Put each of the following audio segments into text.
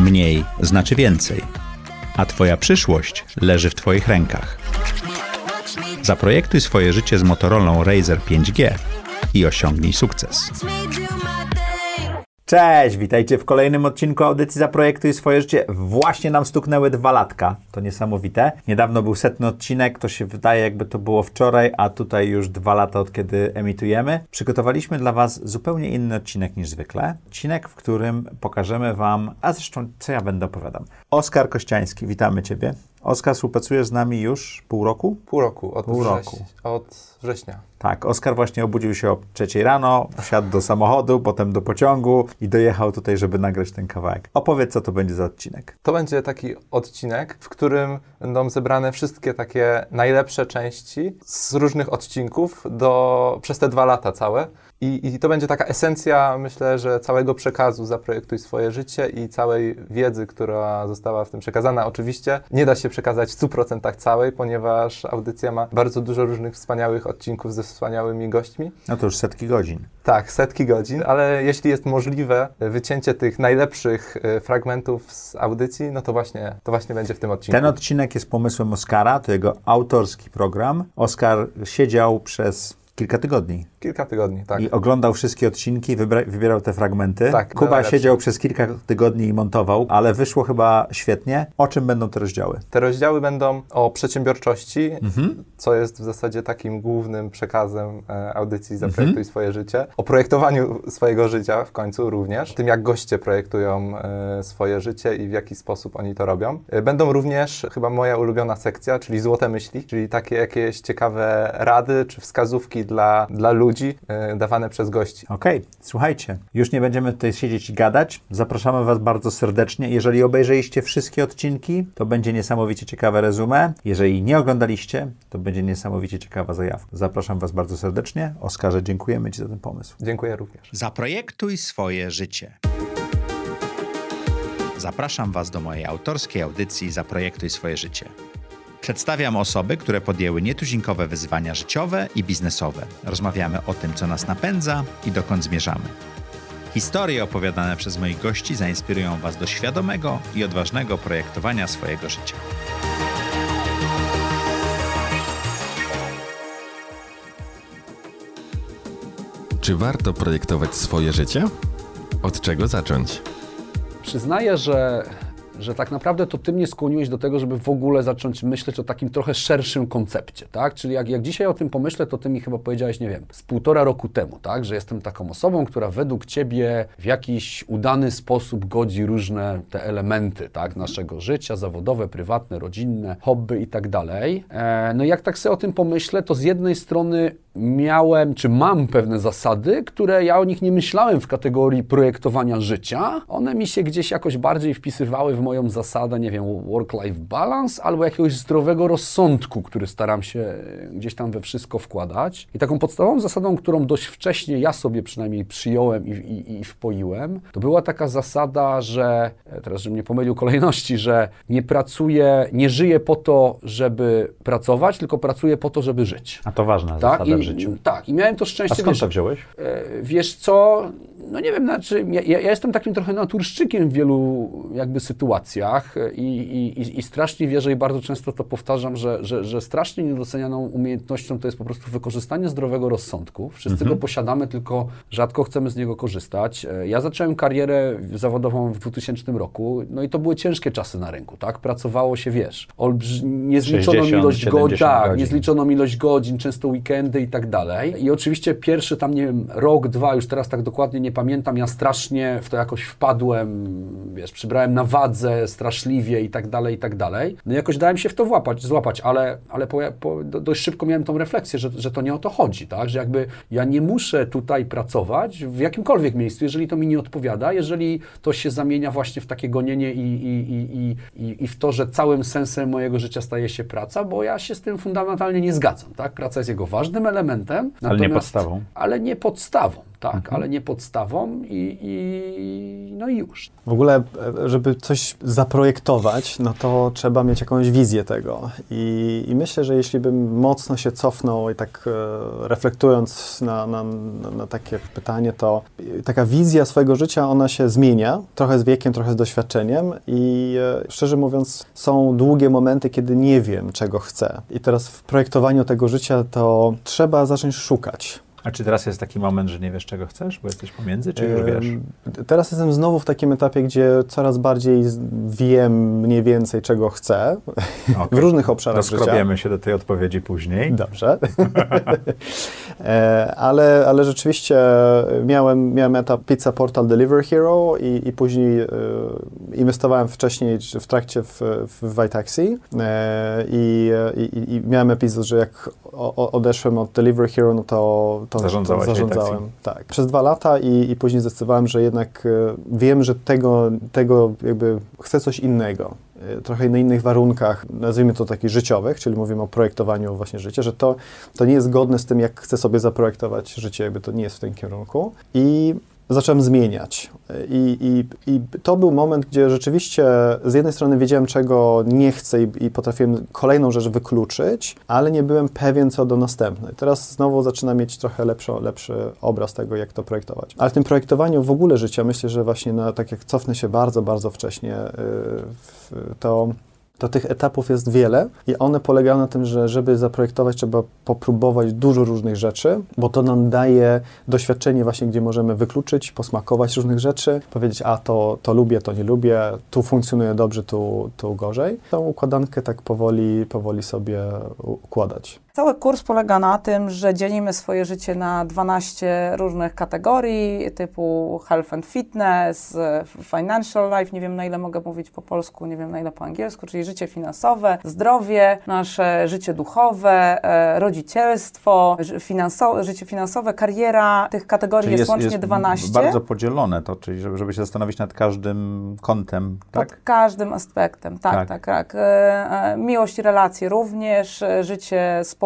Mniej znaczy więcej, a Twoja przyszłość leży w Twoich rękach. Zaprojektuj swoje życie z Motorola Razer 5G i osiągnij sukces. Cześć, witajcie w kolejnym odcinku audycji Zaprojektuj swoje życie. Właśnie nam stuknęły dwa latka, to niesamowite. Niedawno był setny odcinek, to się wydaje jakby to było wczoraj, a tutaj już dwa lata od kiedy emitujemy. Przygotowaliśmy dla Was zupełnie inny odcinek niż zwykle. Odcinek, w którym pokażemy Wam, a zresztą co ja będę opowiadał. Oskar Kościański, witamy Ciebie. Oskar współpracuje z nami już pół roku? Pół roku, od, Pół roku. od września. Tak, Oskar właśnie obudził się o trzeciej rano, wsiadł do samochodu, potem do pociągu i dojechał tutaj, żeby nagrać ten kawałek. Opowiedz, co to będzie za odcinek. To będzie taki odcinek, w którym będą zebrane wszystkie takie najlepsze części z różnych odcinków do, przez te dwa lata całe. I, I to będzie taka esencja, myślę, że całego przekazu Zaprojektuj swoje życie i całej wiedzy, która została w tym przekazana. Oczywiście nie da się przekazać w 100% całej, ponieważ audycja ma bardzo dużo różnych wspaniałych odcinków ze wspaniałymi gośćmi. No to już setki godzin. Tak, setki godzin, ale jeśli jest możliwe wycięcie tych najlepszych e, fragmentów z audycji, no to właśnie, to właśnie będzie w tym odcinku. Ten odcinek jest pomysłem Oskara, to jego autorski program. Oskar siedział przez kilka tygodni Kilka tygodni, tak. i oglądał wszystkie odcinki, wybra- wybierał te fragmenty. Tak, Kuba najlepsze. siedział przez kilka tygodni i montował, ale wyszło chyba świetnie. O czym będą te rozdziały? Te rozdziały będą o przedsiębiorczości, Mhm. co jest w zasadzie takim głównym przekazem e, audycji Mhm. Zaprojektuj swoje życie. O projektowaniu swojego życia w końcu również. Tym, jak goście projektują e, swoje życie i w jaki sposób oni to robią. E, będą również chyba moja ulubiona sekcja, czyli złote myśli, czyli takie jakieś ciekawe rady czy wskazówki dla, dla ludzi e, dawane przez gości. Okej, słuchajcie, już nie będziemy tutaj siedzieć i gadać. Zapraszamy Was bardzo serdecznie. Jeżeli obejrzeliście wszystkie odcinki, to będzie niesamowicie ciekawe resume. Jeżeli nie oglądaliście, to będzie niesamowicie ciekawa zajawka. Zapraszam Was bardzo serdecznie. Oskarze, dziękujemy Ci za ten pomysł. Dziękuję również. Zaprojektuj swoje życie. Zapraszam Was do mojej autorskiej audycji Zaprojektuj swoje życie. Przedstawiam osoby, które podjęły nietuzinkowe wyzwania życiowe i biznesowe. Rozmawiamy o tym, co nas napędza i dokąd zmierzamy. Historie opowiadane przez moich gości zainspirują Was do świadomego i odważnego projektowania swojego życia. Czy warto projektować swoje życie? Od czego zacząć? Przyznaję, że, że tak naprawdę to ty mnie skłoniłeś do tego, żeby w ogóle zacząć myśleć o takim trochę szerszym koncepcie, tak? Czyli jak, jak dzisiaj o tym pomyślę, to ty mi chyba powiedziałeś, nie wiem, z półtora roku temu, tak? Że jestem taką osobą, która według ciebie w jakiś udany sposób godzi różne te elementy, tak? Naszego życia, zawodowe, prywatne, rodzinne, hobby i tak dalej. E, no i jak tak sobie o tym pomyślę, to z jednej strony miałem, czy mam pewne zasady, które ja o nich nie myślałem w kategorii projektowania życia. One mi się gdzieś jakoś bardziej wpisywały w moją zasadę, nie wiem, work-life balance albo jakiegoś zdrowego rozsądku, który staram się e, gdzieś tam we wszystko wkładać. I taką podstawową zasadą, którą dość wcześnie ja sobie przynajmniej przyjąłem i, i, i wpoiłem, to była taka zasada, że, e, teraz żebym nie pomylił kolejności, że nie pracuję, nie żyję po to, żeby pracować, tylko pracuję po to, żeby żyć. A to ważna Tak, i, tak, i miałem to szczęście. wiesz, wziąłeś? e, wiesz co, no nie wiem, znaczy, ja, ja jestem takim trochę naturszczykiem w wielu jakby sytuacjach i, i, i- strasznie wierzę i bardzo często to powtarzam, że, że, że strasznie niedocenianą umiejętnością to jest po prostu wykorzystanie zdrowego rozsądku. Wszyscy go posiadamy, tylko rzadko chcemy z niego korzystać. E, Ja zacząłem karierę zawodową w 2000 roku, no i to były ciężkie czasy na rynku, tak? Pracowało się, wiesz, niezliczoną 60, ilość godzin, 70 tak, godzin. niezliczoną zliczoną ilość godzin, często weekendy i tak dalej. I oczywiście pierwszy tam, nie wiem, rok, dwa, już teraz tak dokładnie nie pamiętam, ja strasznie w to jakoś wpadłem, wiesz, przybrałem na wadze straszliwie i tak dalej, i tak dalej. No i jakoś dałem się w to włapać, złapać, ale, ale po, po, do, dość szybko miałem tą refleksję, że, że to nie o to chodzi, tak? Że jakby ja nie muszę tutaj pracować w jakimkolwiek miejscu, jeżeli to mi nie odpowiada, jeżeli to się zamienia właśnie w takie gonienie i, i, i, i, i, i w to, że całym sensem mojego życia staje się praca, bo ja się z tym fundamentalnie nie zgadzam, tak? Praca jest jego ważnym elementem. Ale nie podstawą. Ale nie podstawą, tak, ale nie podstawą i, i no i już. W ogóle, żeby coś zaprojektować, no to trzeba mieć jakąś wizję tego. I, i myślę, że jeśli bym mocno się cofnął i tak e, reflektując na, na, na, na takie pytanie, to taka wizja swojego życia, ona się zmienia, trochę z wiekiem, trochę z doświadczeniem i e, szczerze mówiąc, są długie momenty, kiedy nie wiem, czego chcę. I teraz w projektowaniu tego życia to trzeba zacząć szukać. A czy teraz jest taki moment, że nie wiesz, czego chcesz, bo jesteś pomiędzy, czy już wiesz? Teraz jestem znowu w takim etapie, gdzie coraz bardziej wiem mniej więcej, czego chcę w Okej. różnych obszarach życia. Rozkrobiemy się do tej odpowiedzi później. Dobrze. E, ale, ale rzeczywiście miałem, miałem etap Pizza Portal Delivery Hero i, i później e, inwestowałem wcześniej w trakcie w, w Vitaxi e, i, i, i miałem epizod, że jak o, odeszłem od Delivery Hero, no to, to, to zarządzałem. Tak. Przez dwa lata i, i później zdecydowałem, że jednak e, wiem, że tego, tego jakby chcę coś innego e, trochę na innych warunkach, nazwijmy to takich życiowych, czyli mówimy o projektowaniu właśnie życia, że to, to nie jest zgodne z tym, jak chcę sobie zaprojektować życie, jakby to nie jest w tym kierunku. I zacząłem zmieniać. I, i, I to był moment, gdzie rzeczywiście z jednej strony wiedziałem, czego nie chcę i, i potrafiłem kolejną rzecz wykluczyć, ale nie byłem pewien co do następnej. Teraz znowu zaczynam mieć trochę lepszy, lepszy obraz tego, jak to projektować. Ale w tym projektowaniu w ogóle życia myślę, że właśnie na, tak jak cofnę się bardzo, bardzo wcześnie, w, to to tych etapów jest wiele i one polegają na tym, że żeby zaprojektować, trzeba popróbować dużo różnych rzeczy, bo to nam daje doświadczenie właśnie, gdzie możemy wykluczyć, posmakować różnych rzeczy, powiedzieć, a to, to lubię, to nie lubię, tu funkcjonuje dobrze, tu, tu gorzej. Tą układankę tak powoli, powoli sobie układać. Cały kurs polega na tym, że dzielimy swoje życie na 12 różnych kategorii, typu health and fitness, financial life, nie wiem na ile mogę mówić po polsku, nie wiem na ile po angielsku, czyli życie finansowe, zdrowie, nasze życie duchowe, e, rodzicielstwo, ży- finanso- życie finansowe, kariera. Tych kategorii jest, łącznie 12. bardzo podzielone to, czyli żeby, żeby się zastanowić nad każdym kątem, tak? Pod każdym aspektem, tak, Tak. tak, tak. E, e, miłość relacje również, życie społeczne,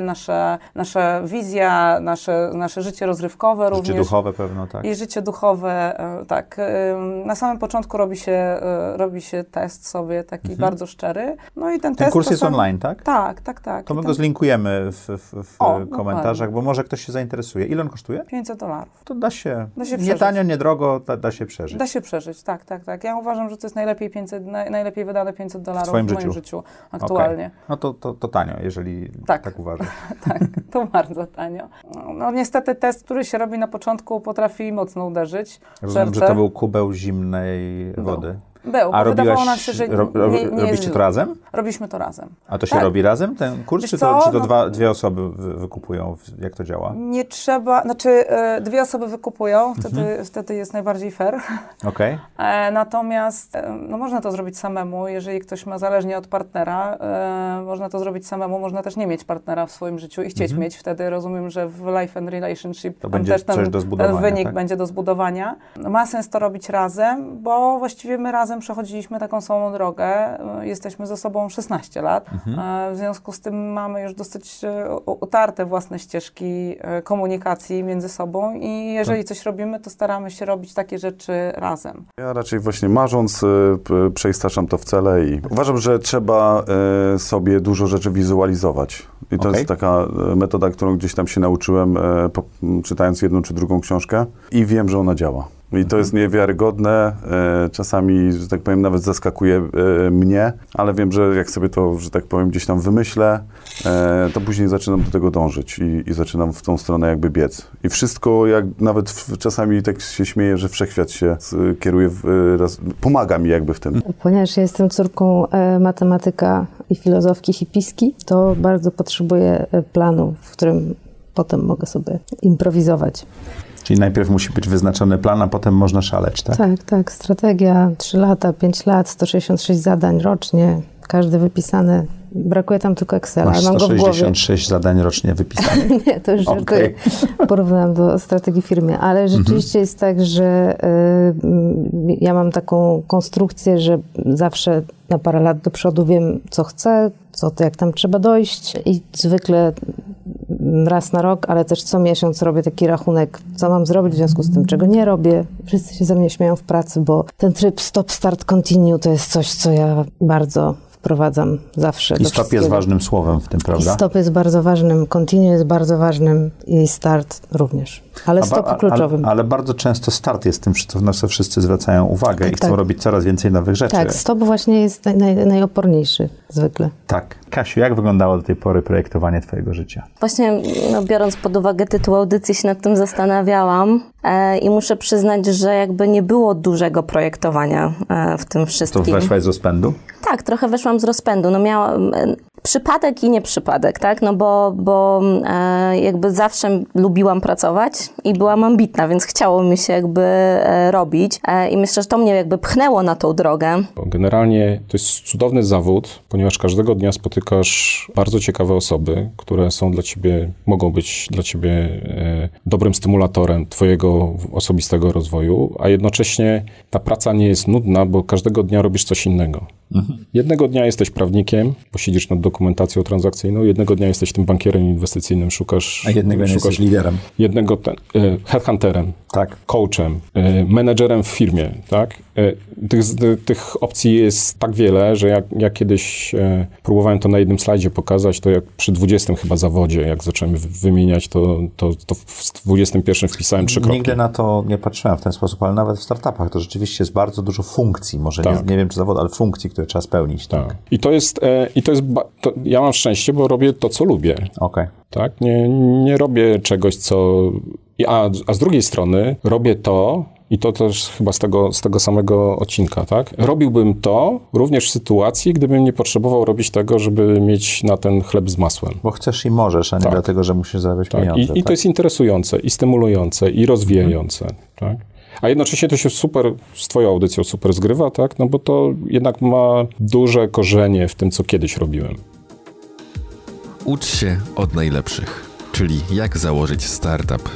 nasza, nasza wizja, nasze, nasze życie rozrywkowe również. Życie duchowe pewno, tak? I życie duchowe, e, tak. E, Na samym początku robi się, e, robi się test sobie taki bardzo szczery. No i ten, Mhm. Ten test kurs jest online, tak? Tak, tak, tak. To my ten go zlinkujemy w, w, w O, komentarzach, bo może ktoś się zainteresuje. Ile on kosztuje? 500 dolarów. To da się, Da się nie przeżyć. tanio, nie drogo, da, da się przeżyć. Da się przeżyć, tak, tak, tak. Ja uważam, że to jest najlepiej, 500, naj, najlepiej wydane 500 dolarów twoim w moim życiu? życiu aktualnie. No to, to, to tanio, jeżeli tak, Tak. uważasz. Tak, to bardzo tanio. No niestety test, który się robi na początku, potrafi mocno uderzyć. Rozumiem, że to był kubeł zimnej Był. wody. Był, A bo wydawało robiłaś, nam się, że ro, ro, nie, nie robicie to razem? Robiliśmy to razem. A to się Tak. robi razem, ten kurs, Wiesz czy to, co? czy to No- dwa, dwie osoby wy, wykupują? Jak to działa? Nie trzeba, znaczy e, dwie osoby wykupują, wtedy, Mhm. wtedy jest najbardziej fair. Okej. E, natomiast e, no, można to zrobić samemu, jeżeli ktoś ma zależnie od partnera, można to zrobić samemu, można też nie mieć partnera w swoim życiu i chcieć mieć. Wtedy rozumiem, że w Life and Relationship Mhm. To będzie też ten, coś do zbudowania, ten wynik tak? będzie do zbudowania. Ma sens to robić razem, bo właściwie my razem przechodziliśmy taką samą drogę. E, Jesteśmy ze sobą 16 lat. Mhm. E, w związku z tym mamy już dosyć e, utarte własne ścieżki komunikacji między sobą i jeżeli coś robimy, to staramy się robić takie rzeczy razem. Ja raczej właśnie marząc, przeistaczam to w cele i uważam, że trzeba sobie dużo rzeczy wizualizować. I to Okej. jest taka metoda, którą gdzieś tam się nauczyłem, czytając jedną czy drugą książkę i wiem, że ona działa. I to jest niewiarygodne, y, czasami, że tak powiem, nawet zaskakuje y, mnie, ale wiem, że jak sobie to, że tak powiem, gdzieś tam wymyślę, y, to później zaczynam do tego dążyć i, i zaczynam w tą stronę jakby biec. I wszystko, jak nawet w, czasami tak się śmieję, że wszechświat się kieruje, w, raz, pomaga mi jakby w tym. Ponieważ ja jestem córką e, matematyka i filozofki hipiski, to bardzo potrzebuję e, planu, w którym potem mogę sobie improwizować. Czyli najpierw musi być wyznaczony plan, a potem można szaleć, tak? Tak, tak. Strategia 3 lata, 5 lat, 166 zadań rocznie, każdy wypisany. Brakuje tam tylko Excela. Masz Mam go w głowie. 166 zadań rocznie wypisanych. Nie, to już żartuję. Porównałam do strategii firmy, ale rzeczywiście jest tak, że y, ja mam taką konstrukcję, że zawsze na parę lat do przodu wiem, co chcę, co to, jak tam trzeba dojść i zwykle raz na rok, ale też co miesiąc robię taki rachunek, co mam zrobić w związku z tym, czego nie robię. Wszyscy się ze mnie śmieją w pracy, bo ten tryb stop, start, continue to jest coś, co ja bardzo wprowadzam zawsze. I stop jest ważnym słowem w tym, I prawda? stop jest bardzo ważnym, continue jest bardzo ważnym i start również. Ale ba- stop kluczowym. Ale, ale bardzo często start jest tym, co na co wszyscy zwracają uwagę i Tak, chcą tak. robić coraz więcej nowych rzeczy. tak, stop właśnie jest naj, naj, najoporniejszy zwykle. Tak. Kasiu, jak wyglądało do tej pory projektowanie twojego życia? Właśnie no, biorąc pod uwagę tytuł audycji się nad tym zastanawiałam e, i muszę przyznać, że jakby nie było dużego projektowania e, w tym To wszystkim. weszłaś z rozpędu? Tak, trochę weszłam z rozpędu. No miałam przypadek i nieprzypadek, tak? No bo, bo e, jakby zawsze lubiłam pracować i byłam ambitna, więc chciało mi się jakby e, robić e, i myślę, że to mnie jakby pchnęło na tą drogę. Generalnie to jest cudowny zawód, ponieważ każdego dnia spotykasz bardzo ciekawe osoby, które są dla ciebie, mogą być dla ciebie e, dobrym stymulatorem twojego osobistego rozwoju, a jednocześnie ta praca nie jest nudna, bo każdego dnia robisz coś innego. Jednego dnia jesteś prawnikiem, bo siedzisz nad dokumentacją transakcyjną, jednego dnia jesteś tym bankierem inwestycyjnym, szukasz... A jednego szukasz jesteś liderem. jednego ten, e, headhunterem, Tak. coachem, e, menedżerem w firmie, tak? E, Tych, tych opcji jest tak wiele, że jak, jak kiedyś próbowałem to na jednym slajdzie pokazać, to jak przy 20 chyba zawodzie, jak zacząłem wy- wymieniać, to, to, to w 21 wpisałem trzy kropki. Nigdy na to nie patrzyłem w ten sposób, ale nawet w startupach to rzeczywiście jest bardzo dużo funkcji. Może Tak. nie, nie wiem czy zawód, ale funkcji, które trzeba spełnić. Tak. I to jest, e, i to jest to, ja mam szczęście, bo robię to, co lubię. Okej. Tak? Nie, nie robię czegoś, co. i- A, a z drugiej strony robię to, i to też chyba z tego, z tego samego odcinka, tak? Robiłbym to również w sytuacji, gdybym nie potrzebował robić tego, żeby mieć na ten chleb z masłem. Bo chcesz i możesz, a nie Tak. dlatego, że musisz zarabiać Tak? pieniądze. I, I tak? to jest interesujące, i stymulujące, i rozwijające, tak? A jednocześnie to się super z twoją audycją super zgrywa, tak? No bo to jednak ma duże korzenie w tym, co kiedyś robiłem. Ucz się od najlepszych, czyli jak założyć startup.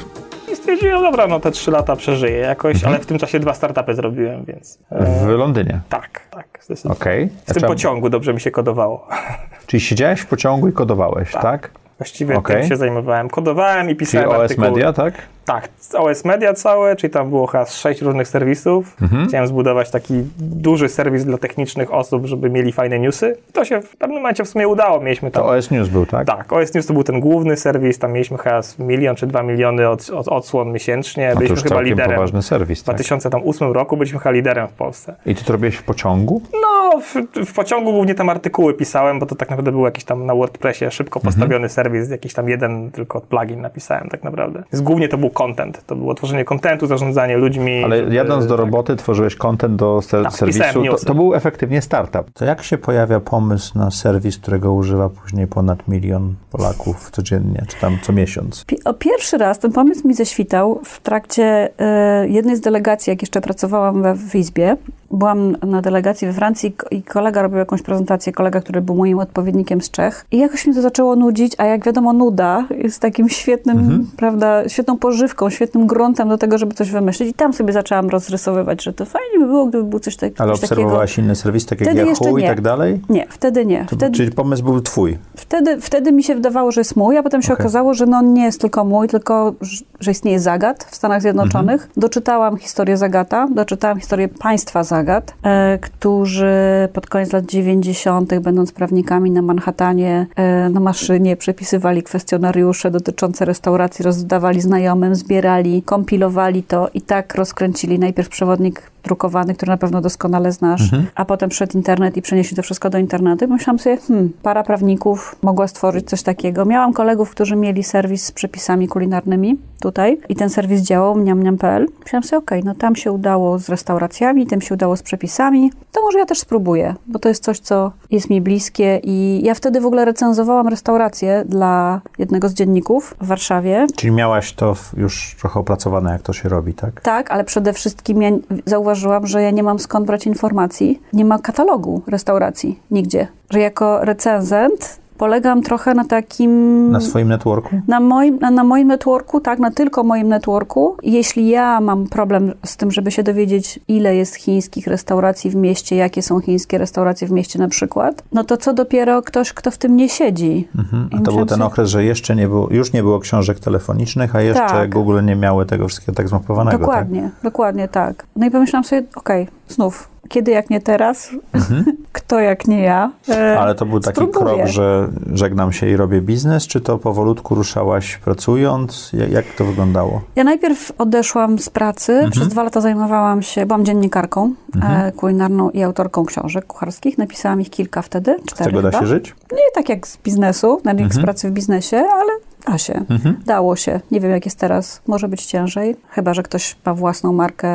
I stwierdziłem, dobra, no te trzy lata przeżyję jakoś, Mhm. ale w tym czasie dwa startupy zrobiłem, więc e, W Londynie. tak, tak, zdecydowanie. Okej. W tym czemu- pociągu dobrze mi się kodowało. Czyli siedziałeś w pociągu i kodowałeś, tak? Właściwie Okej. tym się zajmowałem. Kodowałem i Czyli pisałem OS artykuły. Media, tak? Tak, OS Media całe, czyli tam było chyba sześć różnych serwisów. Mhm. Chciałem zbudować taki duży serwis dla technicznych osób, żeby mieli fajne newsy. To się w pewnym momencie w sumie udało. Mieliśmy tam... To OS News był, tak? Tak, OS News to był ten główny serwis, tam mieliśmy chyba milion czy dwa miliony od, od, odsłon miesięcznie. A to Byliśmy już chyba liderem. poważny serwis, W tak? 2008 roku byliśmy chyba liderem w Polsce. I ty to robiłeś w pociągu? No, w, w pociągu głównie tam artykuły pisałem, bo to tak naprawdę był jakiś tam na WordPressie szybko Mhm. postawiony serwis, jakiś tam jeden tylko plugin napisałem tak naprawdę. Więc głównie to był content, to było tworzenie kontentu, zarządzanie ludźmi. Ale żeby- jadąc do tak. roboty, tworzyłeś content do ser- Tak, serwisu. To, to był efektywnie startup. To jak się pojawia pomysł na serwis, którego używa później ponad milion Polaków codziennie, czy tam co miesiąc? Pi- O pierwszy raz ten pomysł mi ześwitał w trakcie e, jednej z delegacji, jak jeszcze pracowałam we, w Izbie. Byłam na delegacji we Francji i ko- i kolega robił jakąś prezentację, kolega, który był moim odpowiednikiem z Czech. I jakoś mnie to zaczęło nudzić, a jak wiadomo, nuda jest takim świetnym, Mhm. prawda, świetną pożywką, świetnym gruntem do tego, żeby coś wymyślić. I tam sobie zaczęłam rozrysowywać, że to fajnie by było, gdyby był coś, tak, Ale coś takiego. obserwowałaś inne serwisy, takie jak Yahoo i tak dalej? Nie, wtedy nie. To, Wtedy, Czyli pomysł był twój. Wtedy, wtedy mi się wydawało, że jest mój, a potem się Okej. okazało, że no on nie jest tylko mój, tylko że istnieje Zagat w Stanach Zjednoczonych. Doczytałam historię Zagata, doczytałam historię państwa Zagat, e, którzy pod koniec lat 90., będąc prawnikami na Manhattanie, e, na maszynie przepisywali kwestionariusze dotyczące restauracji, rozdawali znajomym, zbierali, kompilowali to i tak rozkręcili najpierw przewodnik drukowany, który na pewno doskonale znasz, a potem wszedł internet i przenieśli to wszystko do internetu. Myślałam sobie, hmm, para prawników mogła stworzyć coś takiego. Miałam kolegów, którzy mieli serwis z przepisami kulinarnymi tutaj i ten serwis działał, mniamniam.pl. Myślałam sobie, okej, no tam się udało z restauracjami, tym się udało z przepisami, to może ja też spróbuję, bo to jest coś, co jest mi bliskie i ja wtedy w ogóle recenzowałam restaurację dla jednego z dzienników w Warszawie. Czyli miałaś to już trochę opracowane, jak to się robi, tak? Tak, ale przede wszystkim ja zauważyłam, że ja nie mam skąd brać informacji. Nie ma katalogu restauracji nigdzie. Że jako recenzent polegam trochę na takim... Na swoim networku? Na moim, na, na moim networku, tak, na tylko moim networku. Jeśli ja mam problem z tym, żeby się dowiedzieć, ile jest chińskich restauracji w mieście, jakie są chińskie restauracje w mieście na przykład, no to co dopiero ktoś, kto w tym nie siedzi. Mhm. A to był ten okres, że jeszcze nie było, już nie było książek telefonicznych, a jeszcze Tak. Google nie miały tego wszystkiego tak zmapowanego. Dokładnie, dokładnie tak. No i pomyślałam sobie, okej, znów, kiedy jak nie teraz, kto jak nie ja. E, Ale to był taki spróbuję. krok, że żegnam się i robię biznes, czy to powolutku ruszałaś pracując? Jak, jak to wyglądało? Ja najpierw odeszłam z pracy, Mhm. przez dwa lata zajmowałam się, byłam dziennikarką e, kulinarną i autorką książek kucharskich. Napisałam ich kilka wtedy, Z cztery tego da chyba. się żyć? Nie tak jak z biznesu, znaczy jak z Mhm. pracy w biznesie, ale da się. Mhm. Dało się. Nie wiem, jak jest teraz. Może być ciężej. Chyba, że ktoś ma własną markę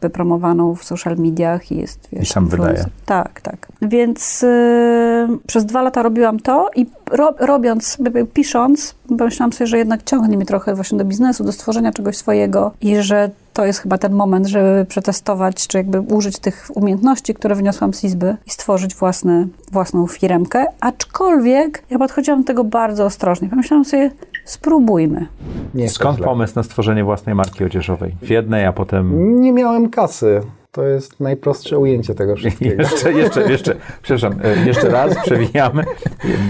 wypromowaną w social mediach i jest, wiesz, I sam wydaje. Tak, tak. Więc y, przez dwa lata robiłam to i ro, robiąc, pisząc, pomyślałam sobie, że jednak ciągnie mi trochę właśnie do biznesu, do stworzenia czegoś swojego i że to jest chyba ten moment, żeby przetestować, czy jakby użyć tych umiejętności, które wyniosłam z Izby i stworzyć własny, własną firmkę. Aczkolwiek ja podchodziłam do tego bardzo ostrożnie. Pomyślałam sobie, spróbujmy. Nie Skąd pomysł na stworzenie własnej marki odzieżowej? W jednej, a potem... Nie miałem kasy. To jest najprostsze ujęcie tego wszystkiego. Jeszcze, jeszcze, jeszcze, przepraszam, e, jeszcze raz przewijamy.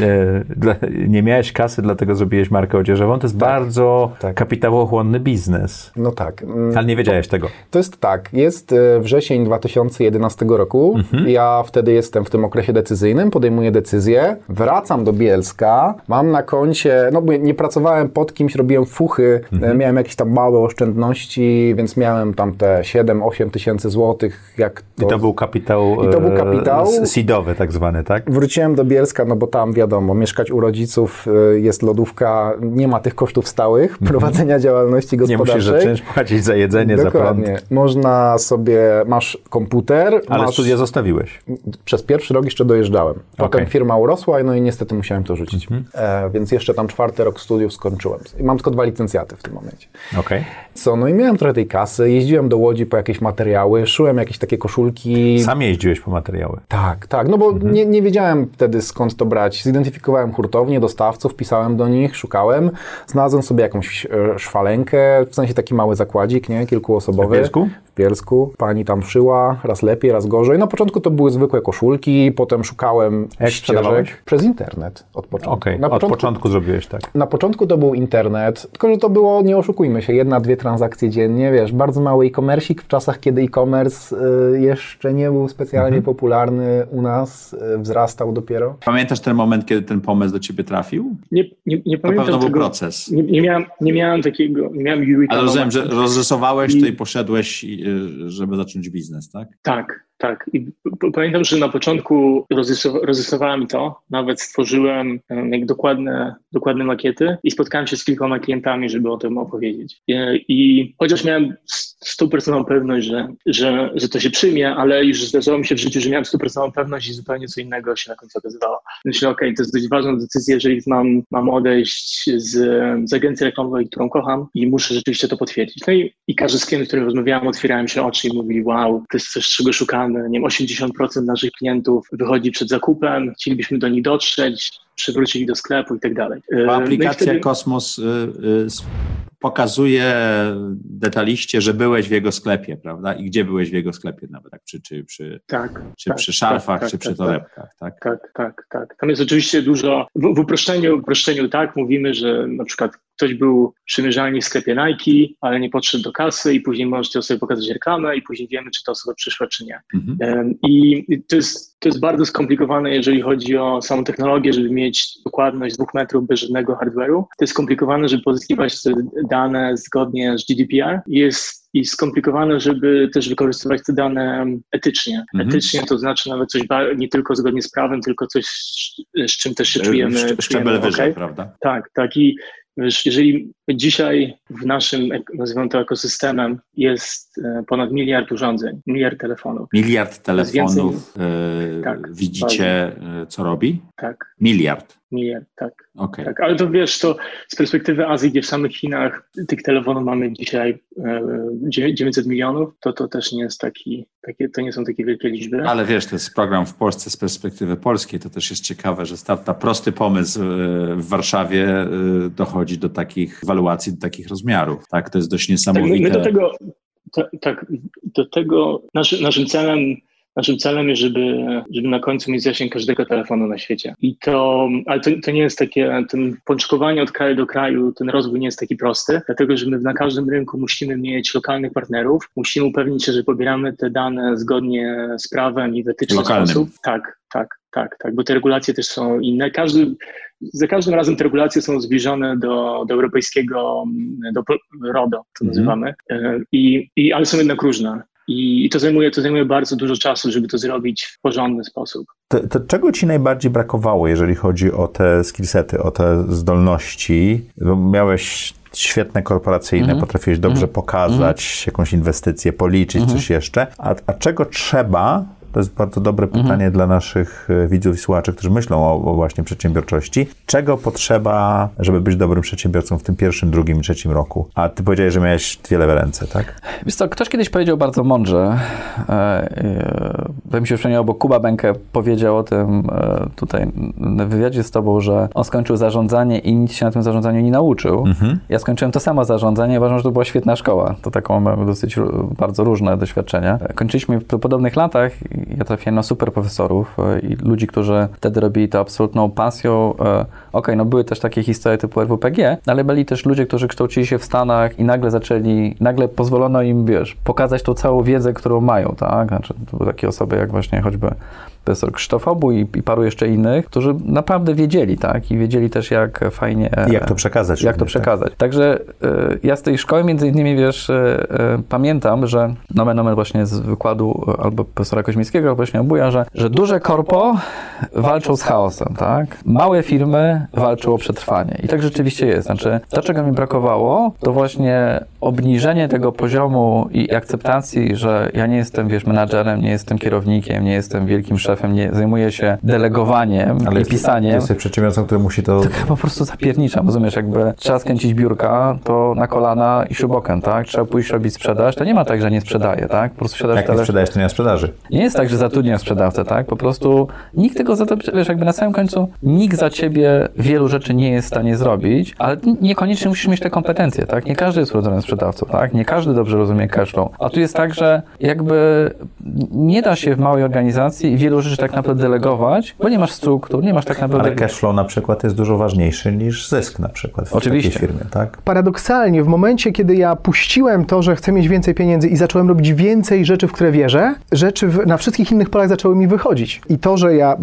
E, Nie miałeś kasy, dlatego zrobiłeś markę odzieżową. To jest bardzo kapitałochłonny biznes. No tak. Mm, Ale nie wiedziałeś tego. To jest tak, jest e, wrzesień 2011 roku. Mhm. Ja wtedy jestem w tym okresie decyzyjnym, podejmuję decyzję, wracam do Bielska, mam na koncie, no bo nie pracowałem pod kimś, robiłem fuchy, Mhm. miałem jakieś tam małe oszczędności, więc miałem tam te 7-8 tysięcy złotych, jak to... I to był kapitał, I to był e, kapitał. seedowy tak zwany, tak? Wróciłem do Bielska, no bo tam wiadomo, mieszkać u rodziców, y, jest lodówka, nie ma tych kosztów stałych prowadzenia działalności Mhm. Nie gospodarczej. musisz zacząć płacić za jedzenie, za prąd. Dokładnie. Można sobie, masz komputer, Ale masz... studia zostawiłeś. Przez pierwszy rok jeszcze dojeżdżałem. Potem Okej. firma urosła, no i niestety musiałem to rzucić. Mhm. E, więc jeszcze tam czwarty rok studiów skończyłem. I mam tylko dwa licencjaty w tym momencie. Okej. Co, no i miałem trochę tej kasy, jeździłem do Łodzi po jakieś materiały, jakieś takie koszulki. Sam jeździłeś po materiały. Tak, tak, no bo nie, nie wiedziałem wtedy skąd to brać. Zidentyfikowałem hurtownię, dostawców, pisałem do nich, szukałem. Znalazłem sobie jakąś e, szwalenkę, w sensie taki mały zakładzik, nie, kilkuosobowy. W Bielsku? W Bielsku. Pani tam szyła, raz lepiej, raz gorzej. Na początku to były zwykłe koszulki, potem szukałem Jak ścieżek. Przez internet od początku. Okej, Na od początku zrobiłeś tak. na początku to był internet, tylko że to było, nie oszukujmy się, jedna, dwie transakcje dziennie, wiesz, bardzo mały e-commerce w czasach, kiedy e-commerce y, jeszcze nie był specjalnie Mhm. popularny u nas, y, wzrastał dopiero. Pamiętasz ten moment, kiedy ten pomysł do ciebie trafił? Nie, nie, nie To pamiętam pewno był proces. Nie, nie, miałem, nie miałem takiego, nie miałem Eureka Ale rozumiem, że rozrysowałeś I- to i poszedłeś, y, żeby zacząć biznes, tak? Tak, tak. I pamiętam, że na początku rozrysowa- rozrysowałem to, nawet stworzyłem em, jak dokładne, dokładne makiety i spotkałem się z kilkoma klientami, żeby o tym opowiedzieć. I, i chociaż miałem stuprocentową pewność, że, że, że to się przyjmie, ale już zdarzało mi się w życiu, że miałem stuprocentową pewność i zupełnie co innego się na końcu okazywało. Myślę, okej, to jest dość ważna decyzja, jeżeli mam, mam odejść z, z agencji reklamowej, którą kocham i muszę rzeczywiście to potwierdzić. No i, i każdy z klient, z którym rozmawiałem, otwierałem się oczy i mówili, wow, to jest coś, czego Nie wiem, 80% naszych klientów wychodzi przed zakupem, chcielibyśmy do nich dotrzeć, przywrócić ich do sklepu i tak dalej. Bo No aplikacja wtedy- Kosmos y, y, pokazuje detaliście, że byłeś w jego sklepie, prawda? I gdzie byłeś w jego sklepie nawet, tak? Czy, czy, czy, Tak, czy tak, przy szarfach, tak, czy tak, przy tak, torebkach, tak? Tak, tak, tak. Tam jest oczywiście dużo, w, w, uproszczeniu, uproszczeniu tak, mówimy, że na przykład ktoś był przymierzalnie w sklepie Nike, ale nie podszedł do kasy i później możecie sobie pokazać reklamę i później wiemy, czy ta osoba przyszła, czy nie. Mhm. I to jest, to jest bardzo skomplikowane, jeżeli chodzi o samą technologię, żeby mieć dokładność dwóch metrów bez żadnego hardware'u. To jest skomplikowane, żeby pozyskiwać te dane zgodnie z GDPR. Jest i skomplikowane, żeby też wykorzystywać te dane etycznie. Mhm. Etycznie to znaczy nawet coś nie tylko zgodnie z prawem, tylko coś, z, czym też się czujemy. Szcze- czujemy Szczebel wyżej, okej. prawda? Tak, tak. I wiesz, jeżeli Dzisiaj w naszym, nazywam to ekosystemem, jest e, ponad miliard urządzeń, miliard telefonów. Miliard jest więcej- telefonów e, Tak, widzicie, e, co robi? Tak, Miliard. miliard, tak. Okej. Tak, ale to wiesz, to z perspektywy Azji, gdzie w samych Chinach tych telefonów mamy dzisiaj e, dziewię- 900 milionów, to to też nie jest taki, takie, to nie są takie wielkie liczby. Ale wiesz, to jest program w Polsce z perspektywy polskiej. To też jest ciekawe, że starta prosty pomysł w Warszawie dochodzi do takich waluacji, do takich rozmiarów. Tak, to jest dość Tak, niesamowite. my do tego, ta, tak, do tego naszy, naszym celem Naszym celem jest, żeby, żeby na końcu mieć zasięg każdego telefonu na świecie. I to, ale to, to nie jest takie, ten pączkowanie od kraju do kraju, ten rozwój nie jest taki prosty, dlatego że my na każdym rynku musimy mieć lokalnych partnerów, musimy upewnić się, że pobieramy te dane zgodnie z prawem i w etyczny Lokalnym. sposób. Tak, tak, tak, tak, bo te regulacje też są inne. Każdy, za każdym razem te regulacje są zbliżone do, do europejskiego, do RODO, to Mhm. nazywamy, E, I, i, ale są jednak różne. I, to zajmuje, to zajmuje bardzo dużo czasu, żeby to zrobić w porządny sposób. To, to czego ci najbardziej brakowało, jeżeli chodzi o te skillsety, o te zdolności? Bo miałeś świetne korporacyjne, Mhm. potrafiłeś dobrze Mhm. pokazać jakąś inwestycję, policzyć Mhm. coś jeszcze. A, a czego trzeba? To jest bardzo dobre Mhm. pytanie dla naszych e, widzów i słuchaczy, którzy myślą o, o właśnie przedsiębiorczości. Czego potrzeba, żeby być dobrym przedsiębiorcą w tym pierwszym, drugim, trzecim roku? A ty powiedziałeś, że miałeś wiele w ręce, tak? Wiesz co, ktoś kiedyś powiedział bardzo mądrze, e, e, mi się przypomniało, bo Kuba Benke powiedział o tym e, tutaj w wywiadzie z tobą, że on skończył zarządzanie i nic się na tym zarządzaniu nie nauczył. Mhm. Ja skończyłem to samo zarządzanie uważam, że to była świetna szkoła. To taką mamy dosyć bardzo różne doświadczenia. Kończyliśmy w podobnych latach ja trafiłem na super profesorów e, i ludzi, którzy wtedy robili to absolutną pasją. E, Okej, no były też takie historie typu RWPG, ale byli też ludzie, którzy kształcili się w Stanach i nagle zaczęli, nagle pozwolono im, wiesz, pokazać tą całą wiedzę, którą mają, tak? Znaczy, to były takie osoby jak właśnie choćby profesor Krzysztof Obu i, i paru jeszcze innych, którzy naprawdę wiedzieli, tak? I wiedzieli też, jak fajnie... I jak to przekazać Jak to tak? przekazać. Także y, ja z tej szkoły między innymi, wiesz, y, y, pamiętam, że nomen omen właśnie z wykładu albo profesora Koźmińskiego, właśnie obuja, że, że duże korpo walczą z chaosem, tak? Małe firmy walczą o przetrwanie. I tak rzeczywiście jest. Znaczy, to, czego mi brakowało, to właśnie obniżenie tego poziomu i akceptacji, że ja nie jestem, wiesz, menadżerem, nie jestem kierownikiem, nie jestem wielkim szefem, nie zajmuję się delegowaniem Ale i jesteś- pisaniem. Jesteś przedsiębiorcą, który musi to... Tak po prostu zapierniczam, rozumiesz, jakby trzeba skręcić biurka, to na kolana i śrubokręt, tak? Trzeba pójść robić sprzedaż, to nie ma tak, że nie sprzedaję, tak? Po prostu siadasz Jak nie sprzedajesz, to nie ma sprzedaży. nie jest tak, że zatrudniasz sprzedawcę, tak? Po prostu nikt tego za to, wiesz, jakby na samym końcu nikt za ciebie wielu rzeczy nie jest w stanie zrobić, ale niekoniecznie musisz mieć te kompetencje, tak? Nie każdy jest urodzonym sprzedawcą, tak? Nie każdy dobrze rozumie cashflow. A tu jest tak, że jakby nie da się w małej organizacji wielu rzeczy tak naprawdę delegować, bo nie masz struktur, nie masz tak naprawdę... Ale cashflow na przykład jest dużo ważniejszy niż zysk na przykład w Oczywiście. takiej firmie, tak? Paradoksalnie, w momencie, kiedy ja puściłem to, że chcę mieć więcej pieniędzy i zacząłem robić więcej rzeczy, w które wierzę, rzeczy w, na wszystkich innych polach zaczęły mi wychodzić. I to, że ja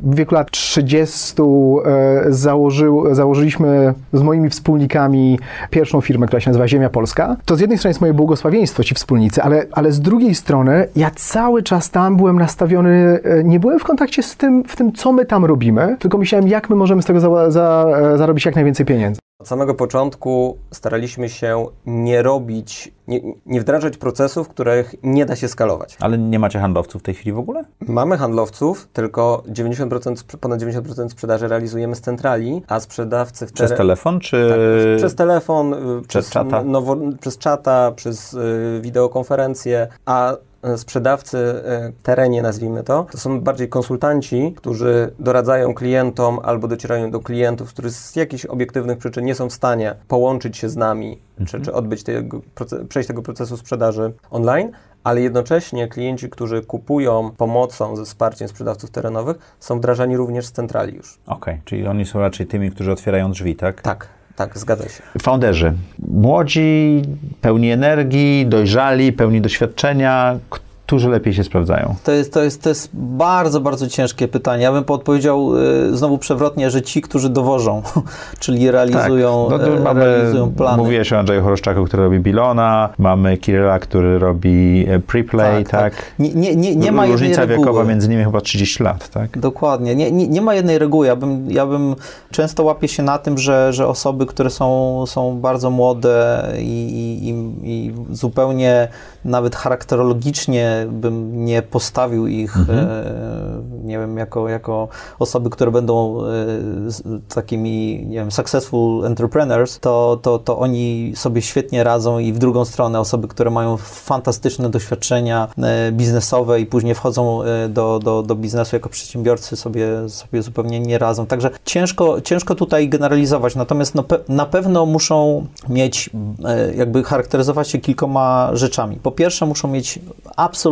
w wieku lat 30 e, założył, założyliśmy z moimi wspólnikami pierwszą firmę, która się nazywa Ziemia Polska, to z jednej strony jest moje błogosławieństwo ci wspólnicy, ale, ale z drugiej strony ja cały czas tam byłem nastawiony, e, nie byłem w kontakcie z tym, w tym, co my tam robimy, tylko myślałem, jak my możemy z tego za, za, e, zarobić jak najwięcej pieniędzy. Od samego początku staraliśmy się nie robić, nie, nie wdrażać procesów, których nie da się skalować. Ale nie macie handlowców w tej chwili w ogóle? Mamy handlowców, tylko 90%, sprz- ponad 90% sprzedaży realizujemy z centrali, a sprzedawcy w Przez telefon, czy... Tak, przez telefon, y, przez, czata? n- Nowo, przez czata, przez y, wideokonferencję, a sprzedawcy y, w terenie, nazwijmy to, to są bardziej konsultanci, którzy doradzają klientom albo docierają do klientów, którzy z jakichś obiektywnych przyczyn nie są w stanie połączyć się z nami, czy, czy odbyć tego, przejść tego procesu sprzedaży online, ale jednocześnie klienci, którzy kupują pomocą ze wsparciem sprzedawców terenowych, są wdrażani również z centrali już. Okej, czyli oni są raczej tymi, którzy otwierają drzwi, tak? Tak, tak, zgadza się. Founderzy, młodzi, pełni energii, dojrzali, pełni doświadczenia, którzy lepiej się sprawdzają? To jest, to, jest, to jest bardzo, bardzo ciężkie pytanie. Ja bym podpowiedział y, znowu przewrotnie, że ci, którzy dowożą, czyli realizują, Tak. No e, mamy, realizują plany. mówiłeś o Andrzeju Choroszczaku, który robi Bilona, mamy Kiryla, który robi e, Preplay, tak? Nie, nie, nie, nie ma Różnica wiekowa między nimi chyba 30 lat, tak? Dokładnie. Nie, nie, nie ma jednej reguły. Ja bym, ja bym często łapię się na tym, że, że osoby, które są, są bardzo młode i, i, i zupełnie nawet charakterologicznie bym nie postawił ich, Mhm. e, nie wiem, jako, jako osoby, które będą e, takimi, nie wiem, successful entrepreneurs, to, to, to oni sobie świetnie radzą i w drugą stronę osoby, które mają fantastyczne doświadczenia e, biznesowe i później wchodzą do, do, do biznesu jako przedsiębiorcy sobie, sobie zupełnie nie radzą. Także ciężko, ciężko tutaj generalizować, natomiast no, na pewno muszą mieć, jakby charakteryzować się kilkoma rzeczami. Po pierwsze muszą mieć absolutnie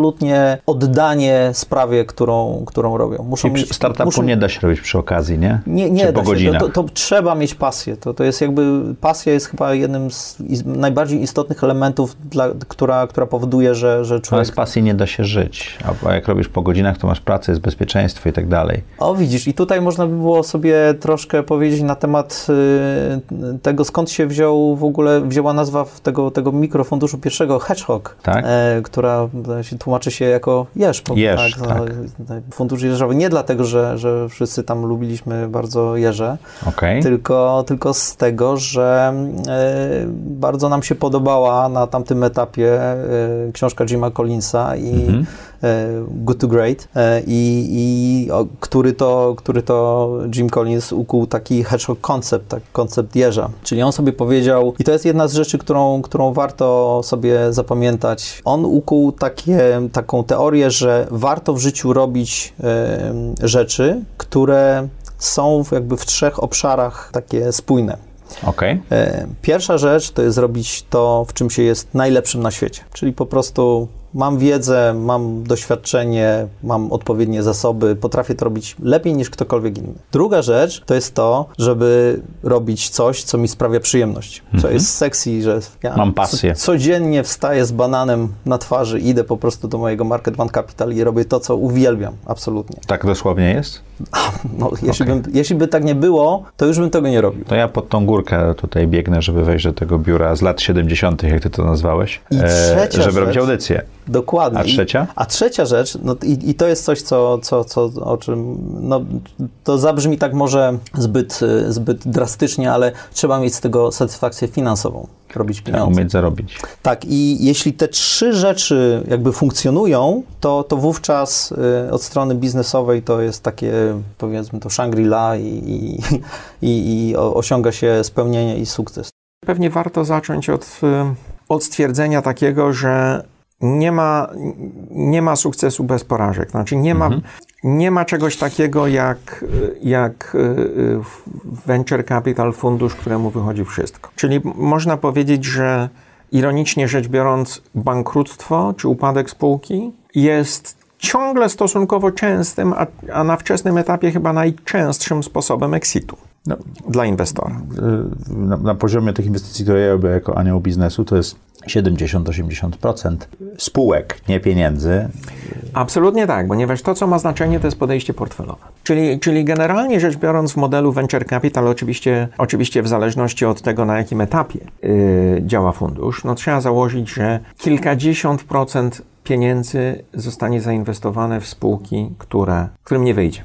oddanie sprawie, którą, którą robią. Muszą przy- mieć, startupu muszą, nie da się robić przy okazji, nie? nie, nie Czy da się. To, to, to trzeba mieć pasję. To, to jest jakby, pasja jest chyba jednym z najbardziej istotnych elementów, dla, która, która powoduje, że, że Ale człowiek... z pasji nie da się żyć. A jak robisz po godzinach, to masz pracę, jest bezpieczeństwo i tak dalej. O, widzisz, i tutaj można by było sobie troszkę powiedzieć na temat y, tego, skąd się wziął w ogóle, wzięła nazwa tego, tego mikrofunduszu pierwszego Hedgehog, Tak. e, która e, się tłumaczy się jako Jeż, no, tak. e, Fundusz jeżowy. Nie dlatego, że, że wszyscy tam lubiliśmy bardzo jeże, Okej. tylko, tylko z tego, że e, bardzo nam się podobała na tamtym etapie e, książka Jima Collinsa i Mhm. Good to Great, e, i, i o, który, to, który to Jim Collins ukuł taki hedgehog koncept, tak, koncept jeża. Czyli on sobie powiedział, i to jest jedna z rzeczy, którą, którą warto sobie zapamiętać, on ukuł takie, taką teorię, że warto w życiu robić e, rzeczy, które są jakby w trzech obszarach takie spójne. E, Pierwsza rzecz to jest zrobić to, w czym się jest najlepszym na świecie. Czyli po prostu mam wiedzę, mam doświadczenie, mam odpowiednie zasoby, potrafię to robić lepiej niż ktokolwiek inny. Druga rzecz to jest to, żeby robić coś, co mi sprawia przyjemność, co Mhm. jest sexy, że ja Mam pasję. Co, codziennie wstaję z bananem na twarzy, idę po prostu do mojego Market One Capital i robię to, co uwielbiam, absolutnie. Tak dosłownie jest? No, jeśli, bym, jeśli by tak nie było, to już bym tego nie robił. To ja pod tą górkę tutaj biegnę, żeby wejść do tego biura z lat 70., jak ty to nazwałeś, I trzecia żeby rzecz- robić audycję. Dokładnie. A trzecia? I, a trzecia rzecz, no i, i to jest coś, co, co, co, o czym, no, to zabrzmi tak może zbyt, y, zbyt drastycznie, ale trzeba mieć z tego satysfakcję finansową, robić Trzeba pieniądze. umieć zarobić. Tak, i jeśli te trzy rzeczy jakby funkcjonują, to, to wówczas y, od strony biznesowej to jest takie, powiedzmy to Shangri-La i, i, i, i osiąga się spełnienie i sukces. Pewnie warto zacząć od, y, od stwierdzenia takiego, że nie ma, nie ma sukcesu bez porażek. Znaczy nie ma, nie ma czegoś takiego jak, jak y, y, venture capital, fundusz, któremu wychodzi wszystko. Czyli można powiedzieć, że ironicznie rzecz biorąc, bankructwo czy upadek spółki jest ciągle stosunkowo częstym, a, a na wczesnym etapie chyba najczęstszym sposobem exitu No, dla inwestora. y, na, na poziomie tych inwestycji, które ja robię jako anioł biznesu, to jest 70-80% spółek, nie pieniędzy. Absolutnie tak, ponieważ to, co ma znaczenie, to jest podejście portfelowe. Czyli, czyli generalnie rzecz biorąc w modelu venture capital, oczywiście, oczywiście w zależności od tego, na jakim etapie yy, działa fundusz, no trzeba założyć, że kilkadziesiąt procent pieniędzy zostanie zainwestowane w spółki, które, którym nie wyjdzie.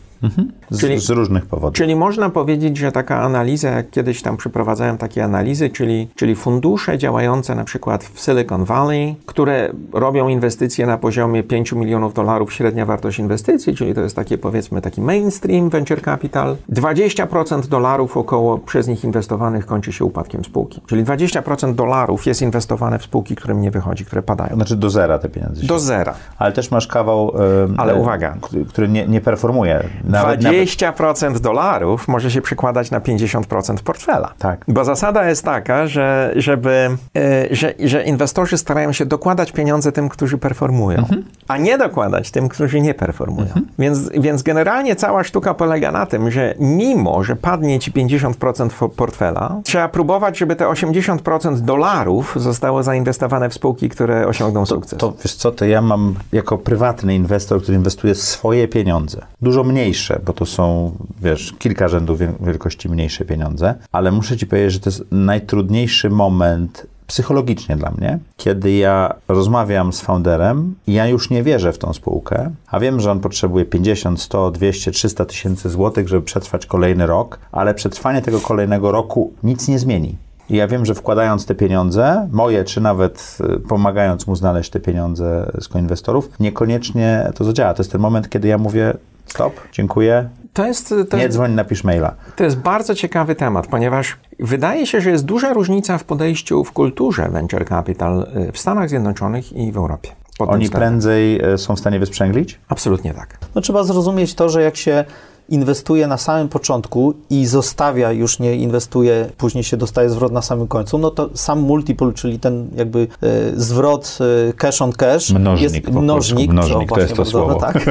Z, Czyli- z różnych powodów. Czyli można powiedzieć, że taka analiza, jak kiedyś tam przeprowadzałem takie analizy, czyli, czyli fundusze działające na przykład w Silicon Valley, które robią inwestycje na poziomie 5 milionów dolarów średnia wartość inwestycji, czyli to jest takie powiedzmy taki mainstream venture capital. 20% dolarów około przez nich inwestowanych kończy się upadkiem spółki. Czyli 20% dolarów jest inwestowane w spółki, którym nie wychodzi, które padają. Znaczy do zera te pieniądze. Do zera. Ale też masz kawał, em, Ale e, uwaga. który- nie, nie performuje. Nawet, nawet 20% dolarów może się przekładać na 50% portfela. Tak. Bo zasada jest taka, że, żeby, e, że, że inwestorzy starają się dokładać pieniądze tym, którzy performują. a nie dokładać tym, którzy nie performują. Więc, więc generalnie cała sztuka polega na tym, że mimo, że padnie ci 50% fo- portfela, trzeba próbować, żeby te 80% dolarów zostało zainwestowane w spółki, które osiągną sukces. To wiesz co, to ja mam jako prywatny inwestor, który inwestuje swoje pieniądze. Dużo mniejsze, bo to są, wiesz, kilka rzędów wiel- wielkości mniejsze pieniądze, ale muszę ci powiedzieć, że to jest najtrudniejszy moment psychologicznie dla mnie, kiedy ja rozmawiam z founderem i ja już nie wierzę w tą spółkę, a wiem, że on potrzebuje 50, 100, 200, 300 tysięcy złotych, żeby przetrwać kolejny rok, ale przetrwanie tego kolejnego roku nic nie zmieni. I ja wiem, że wkładając te pieniądze, moje, czy nawet y, pomagając mu znaleźć te pieniądze z koinwestorów, niekoniecznie to zadziała. To jest ten moment, kiedy ja mówię, stop, dziękuję, To jest, to nie jest, dzwoń, napisz maila. to jest bardzo ciekawy temat, ponieważ wydaje się, że jest duża różnica w podejściu w kulturze venture capital y, w Stanach Zjednoczonych i w Europie. Oni względem. prędzej y, są w stanie wysprzęglić? Absolutnie tak. No trzeba zrozumieć to, że jak się inwestuje na samym początku i zostawia, już nie inwestuje, później się dostaje zwrot na samym końcu, no to sam multiple, czyli ten jakby e, zwrot e, cash on cash, Mnożnik jest mnożnik, Mnożnik, to jest to słowo. tak.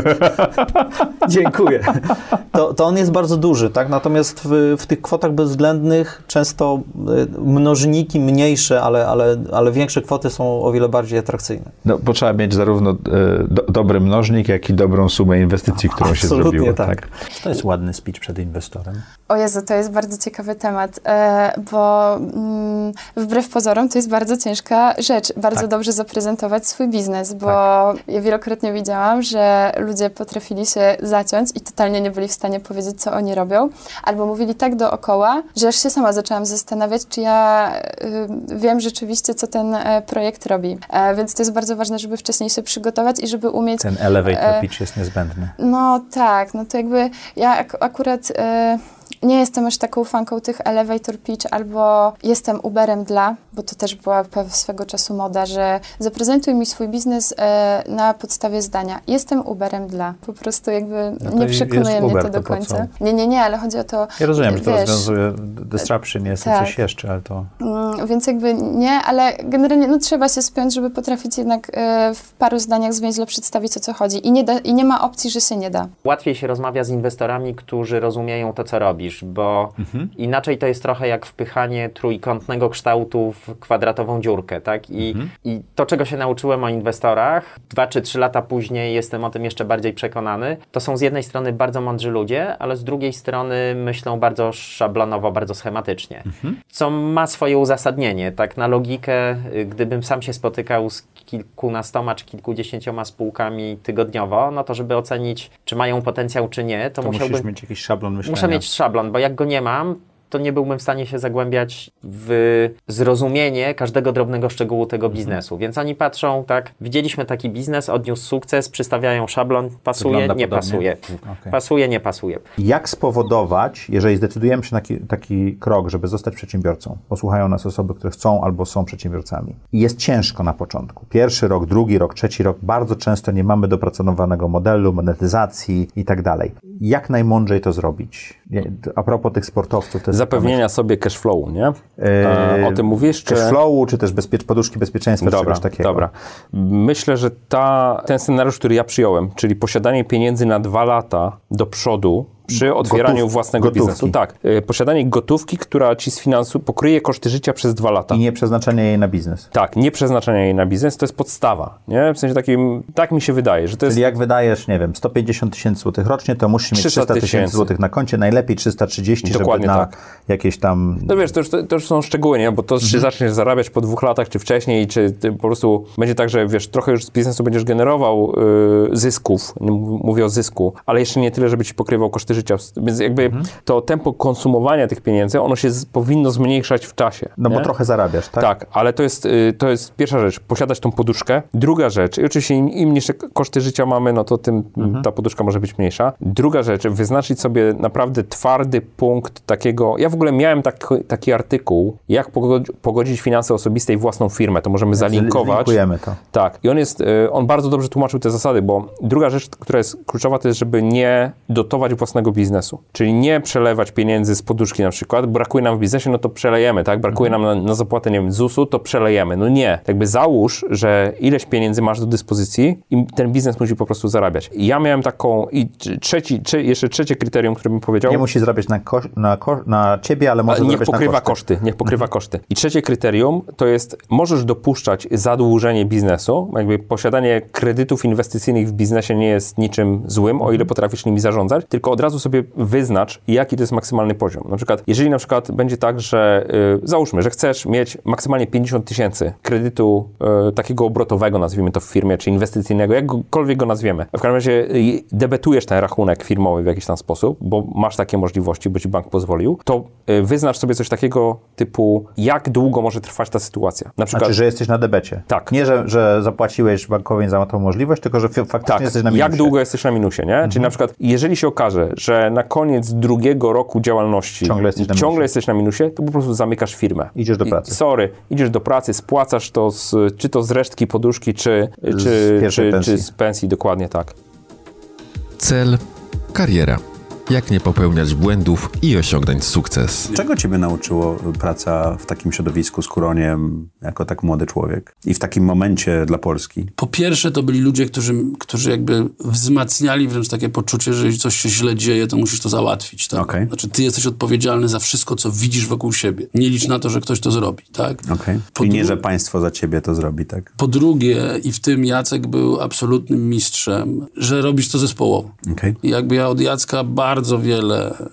Dziękuję. To, to on jest bardzo duży, tak? Natomiast w, w tych kwotach bezwzględnych często e, mnożniki mniejsze, ale, ale, ale większe kwoty są o wiele bardziej atrakcyjne. No, bo trzeba mieć zarówno y, do, dobry mnożnik, jak i dobrą sumę inwestycji, którą się Absolutnie zrobiło. tak. To jest ładny speech przed inwestorem. O Jezu, to jest bardzo ciekawy temat, e, bo mm, wbrew pozorom to jest bardzo ciężka rzecz. Bardzo Tak. dobrze zaprezentować swój biznes, bo ja wielokrotnie widziałam, że ludzie potrafili się zaciąć i totalnie nie byli w stanie powiedzieć, co oni robią, albo mówili tak dookoła, że aż się sama zaczęłam zastanawiać, czy ja y, wiem rzeczywiście, co ten e, projekt robi. E, więc to jest bardzo ważne, żeby wcześniej się przygotować i żeby umieć... Ten elevator pitch jest niezbędny. no tak, no to jakby ja ak- akurat nie jestem aż taką fanką tych elevator pitch, albo jestem Uberem dla, bo to też była swego czasu moda, że zaprezentuj mi swój biznes e, na podstawie zdania. Jestem Uberem dla. Po prostu jakby No nie przekonuje mnie Uber, to do to końca. co? Nie, nie, nie, ale chodzi o to, Ja rozumiem, że to wiesz, rozwiązuje disruption, jest tak. coś jeszcze, ale to... Mm, Więc jakby nie, ale generalnie no, trzeba się spiąć, żeby potrafić jednak e, w paru zdaniach zwięźle przedstawić o co chodzi. I nie, da, I nie ma opcji, że się nie da. Łatwiej się rozmawia z inwestorami, którzy rozumieją to, co robisz, bo Mhm. inaczej to jest trochę jak wpychanie trójkątnego kształtu w kwadratową dziurkę, tak? I, Mhm. I to, czego się nauczyłem o inwestorach, dwa czy trzy lata później jestem o tym jeszcze bardziej przekonany, to są z jednej strony bardzo mądrzy ludzie, ale z drugiej strony myślą bardzo szablonowo, bardzo schematycznie Mhm. co ma swoje uzasadnienie. Tak na logikę, y, gdybym sam się spotykał z kilkunastoma czy kilkudziesięcioma spółkami tygodniowo, no to żeby ocenić, czy mają potencjał, czy nie, to, To musisz musiałbym... mieć jakiś szablon myślenia. Muszę mieć szablon, bo jak go nie mam, to nie byłbym w stanie się zagłębiać w zrozumienie każdego drobnego szczegółu tego Mhm. biznesu. Więc oni patrzą, tak, widzieliśmy taki biznes, odniósł sukces, przystawiają szablon, pasuje, Wygląda nie podobnie? pasuje. Okej. Pasuje, nie pasuje. Jak spowodować, jeżeli zdecydujemy się na taki, taki krok, żeby zostać przedsiębiorcą, posłuchają nas osoby, które chcą albo są przedsiębiorcami. I jest ciężko na początku. Pierwszy rok, drugi rok, trzeci rok, bardzo często nie mamy dopracowanego modelu, monetyzacji i tak dalej. Jak najmądrzej to zrobić? A propos tych sportowców, to jest Zapewnienia sobie cash flowu, nie? Eee, o tym mówisz? Czy... Cash flowu, czy też bezpiecz, poduszki bezpieczeństwa, czy Dobra, czegoś takiego. dobra. Myślę, że ta, ten scenariusz, który ja przyjąłem, czyli posiadanie pieniędzy na dwa lata do przodu przy otwieraniu Gotów- własnego gotówki. biznesu. Tak. E, Posiadanie gotówki, która ci z finansu pokryje koszty życia przez dwa lata. I nie przeznaczenie jej na biznes. Tak, nie przeznaczenie jej na biznes, to jest podstawa. Nie? W sensie takim, tak mi się wydaje, że to jest... Czyli jak wydajesz, nie wiem, 150 tysięcy złotych rocznie, to musisz mieć 300 300 tysięcy złotych na koncie, najlepiej 330, Dokładnie żeby na tak. jakieś tam... No wiesz, to już, to już są szczegóły, nie? Bo to, Mhm. czy zaczniesz zarabiać po dwóch latach, czy wcześniej, czy po prostu będzie tak, że wiesz, trochę już z biznesu będziesz generował y, zysków, mówię o zysku, ale jeszcze nie tyle, żeby ci pokrywał koszty życia. Więc jakby Mhm. to tempo konsumowania tych pieniędzy, ono się z, powinno zmniejszać w czasie. No bo nie? trochę zarabiasz, tak? Tak, ale to jest, y, to jest pierwsza rzecz, posiadać tą poduszkę. Druga rzecz, i oczywiście im, im niższe koszty życia mamy, no to tym Mhm. ta poduszka może być mniejsza. Druga rzecz, wyznaczyć sobie naprawdę twardy punkt takiego, ja w ogóle miałem tak, taki artykuł, jak pogodzi- pogodzić finanse osobiste i własną firmę, to możemy zalinkować. Zlinkujemy to. Tak, i on jest, y, on bardzo dobrze tłumaczył te zasady, bo druga rzecz, która jest kluczowa, to jest, żeby nie dotować własnego biznesu. Czyli nie przelewać pieniędzy z poduszki na przykład, brakuje nam w biznesie, no to przelejemy, tak? Brakuje nam na, na zapłatę, nie wiem, ZUS-u, to przelejemy. No nie. Jakby załóż, że ileś pieniędzy masz do dyspozycji i ten biznes musi po prostu zarabiać. I ja miałem taką, i trzeci, trze, jeszcze trzecie kryterium, które bym powiedział. Nie musi zarabiać na, kosz, na, ko, na ciebie, ale może niech zarabiać pokrywa na koszty. koszty. Niech pokrywa koszty. I trzecie kryterium to jest, możesz dopuszczać zadłużenie biznesu, jakby posiadanie kredytów inwestycyjnych w biznesie nie jest niczym złym, o ile potrafisz nimi zarządzać, tylko od razu sobie wyznacz, jaki to jest maksymalny poziom. Na przykład, jeżeli na przykład będzie tak, że y, załóżmy, że chcesz mieć maksymalnie 50 tysięcy kredytu y, takiego obrotowego, nazwijmy to w firmie, czy inwestycyjnego, jakkolwiek go nazwiemy. W każdym razie y, debetujesz ten rachunek firmowy w jakiś tam sposób, bo masz takie możliwości, bo ci bank pozwolił, to wyznacz sobie coś takiego typu, jak długo może trwać ta sytuacja. Na przykład, Znaczy, że jesteś na debecie. Tak. Nie, że, że zapłaciłeś bankowi za tą możliwość, tylko że faktycznie tak, jesteś na minusie. jak długo jesteś na minusie, nie? Czyli na przykład, jeżeli się okaże, że na koniec drugiego roku działalności Ciągle jesteś na ciągle minusie. jesteś na minusie, to po prostu zamykasz firmę. Idziesz do I- pracy. sorry, idziesz do pracy, spłacasz to z, czy to z resztki poduszki, czy, Z czy, czy, pensji. czy z pensji, dokładnie tak. Cel, kariera. Jak nie popełniać błędów i osiągnąć sukces. Czego Ciebie nauczyło praca w takim środowisku z Kuroniem, jako tak młody człowiek i w takim momencie dla Polski? Po pierwsze, to byli ludzie, którzy, którzy jakby wzmacniali wręcz takie poczucie, że jeżeli coś się źle dzieje, to musisz to załatwić. Tak? Znaczy, ty jesteś odpowiedzialny za wszystko, co widzisz wokół siebie. Nie licz na to, że ktoś to zrobi. Tak? Okej. Po I nie, że państwo za Ciebie to zrobi, tak? Po drugie, i w tym Jacek był absolutnym mistrzem, że robisz to zespołowo. I jakby ja od Jacka bardzo wiele,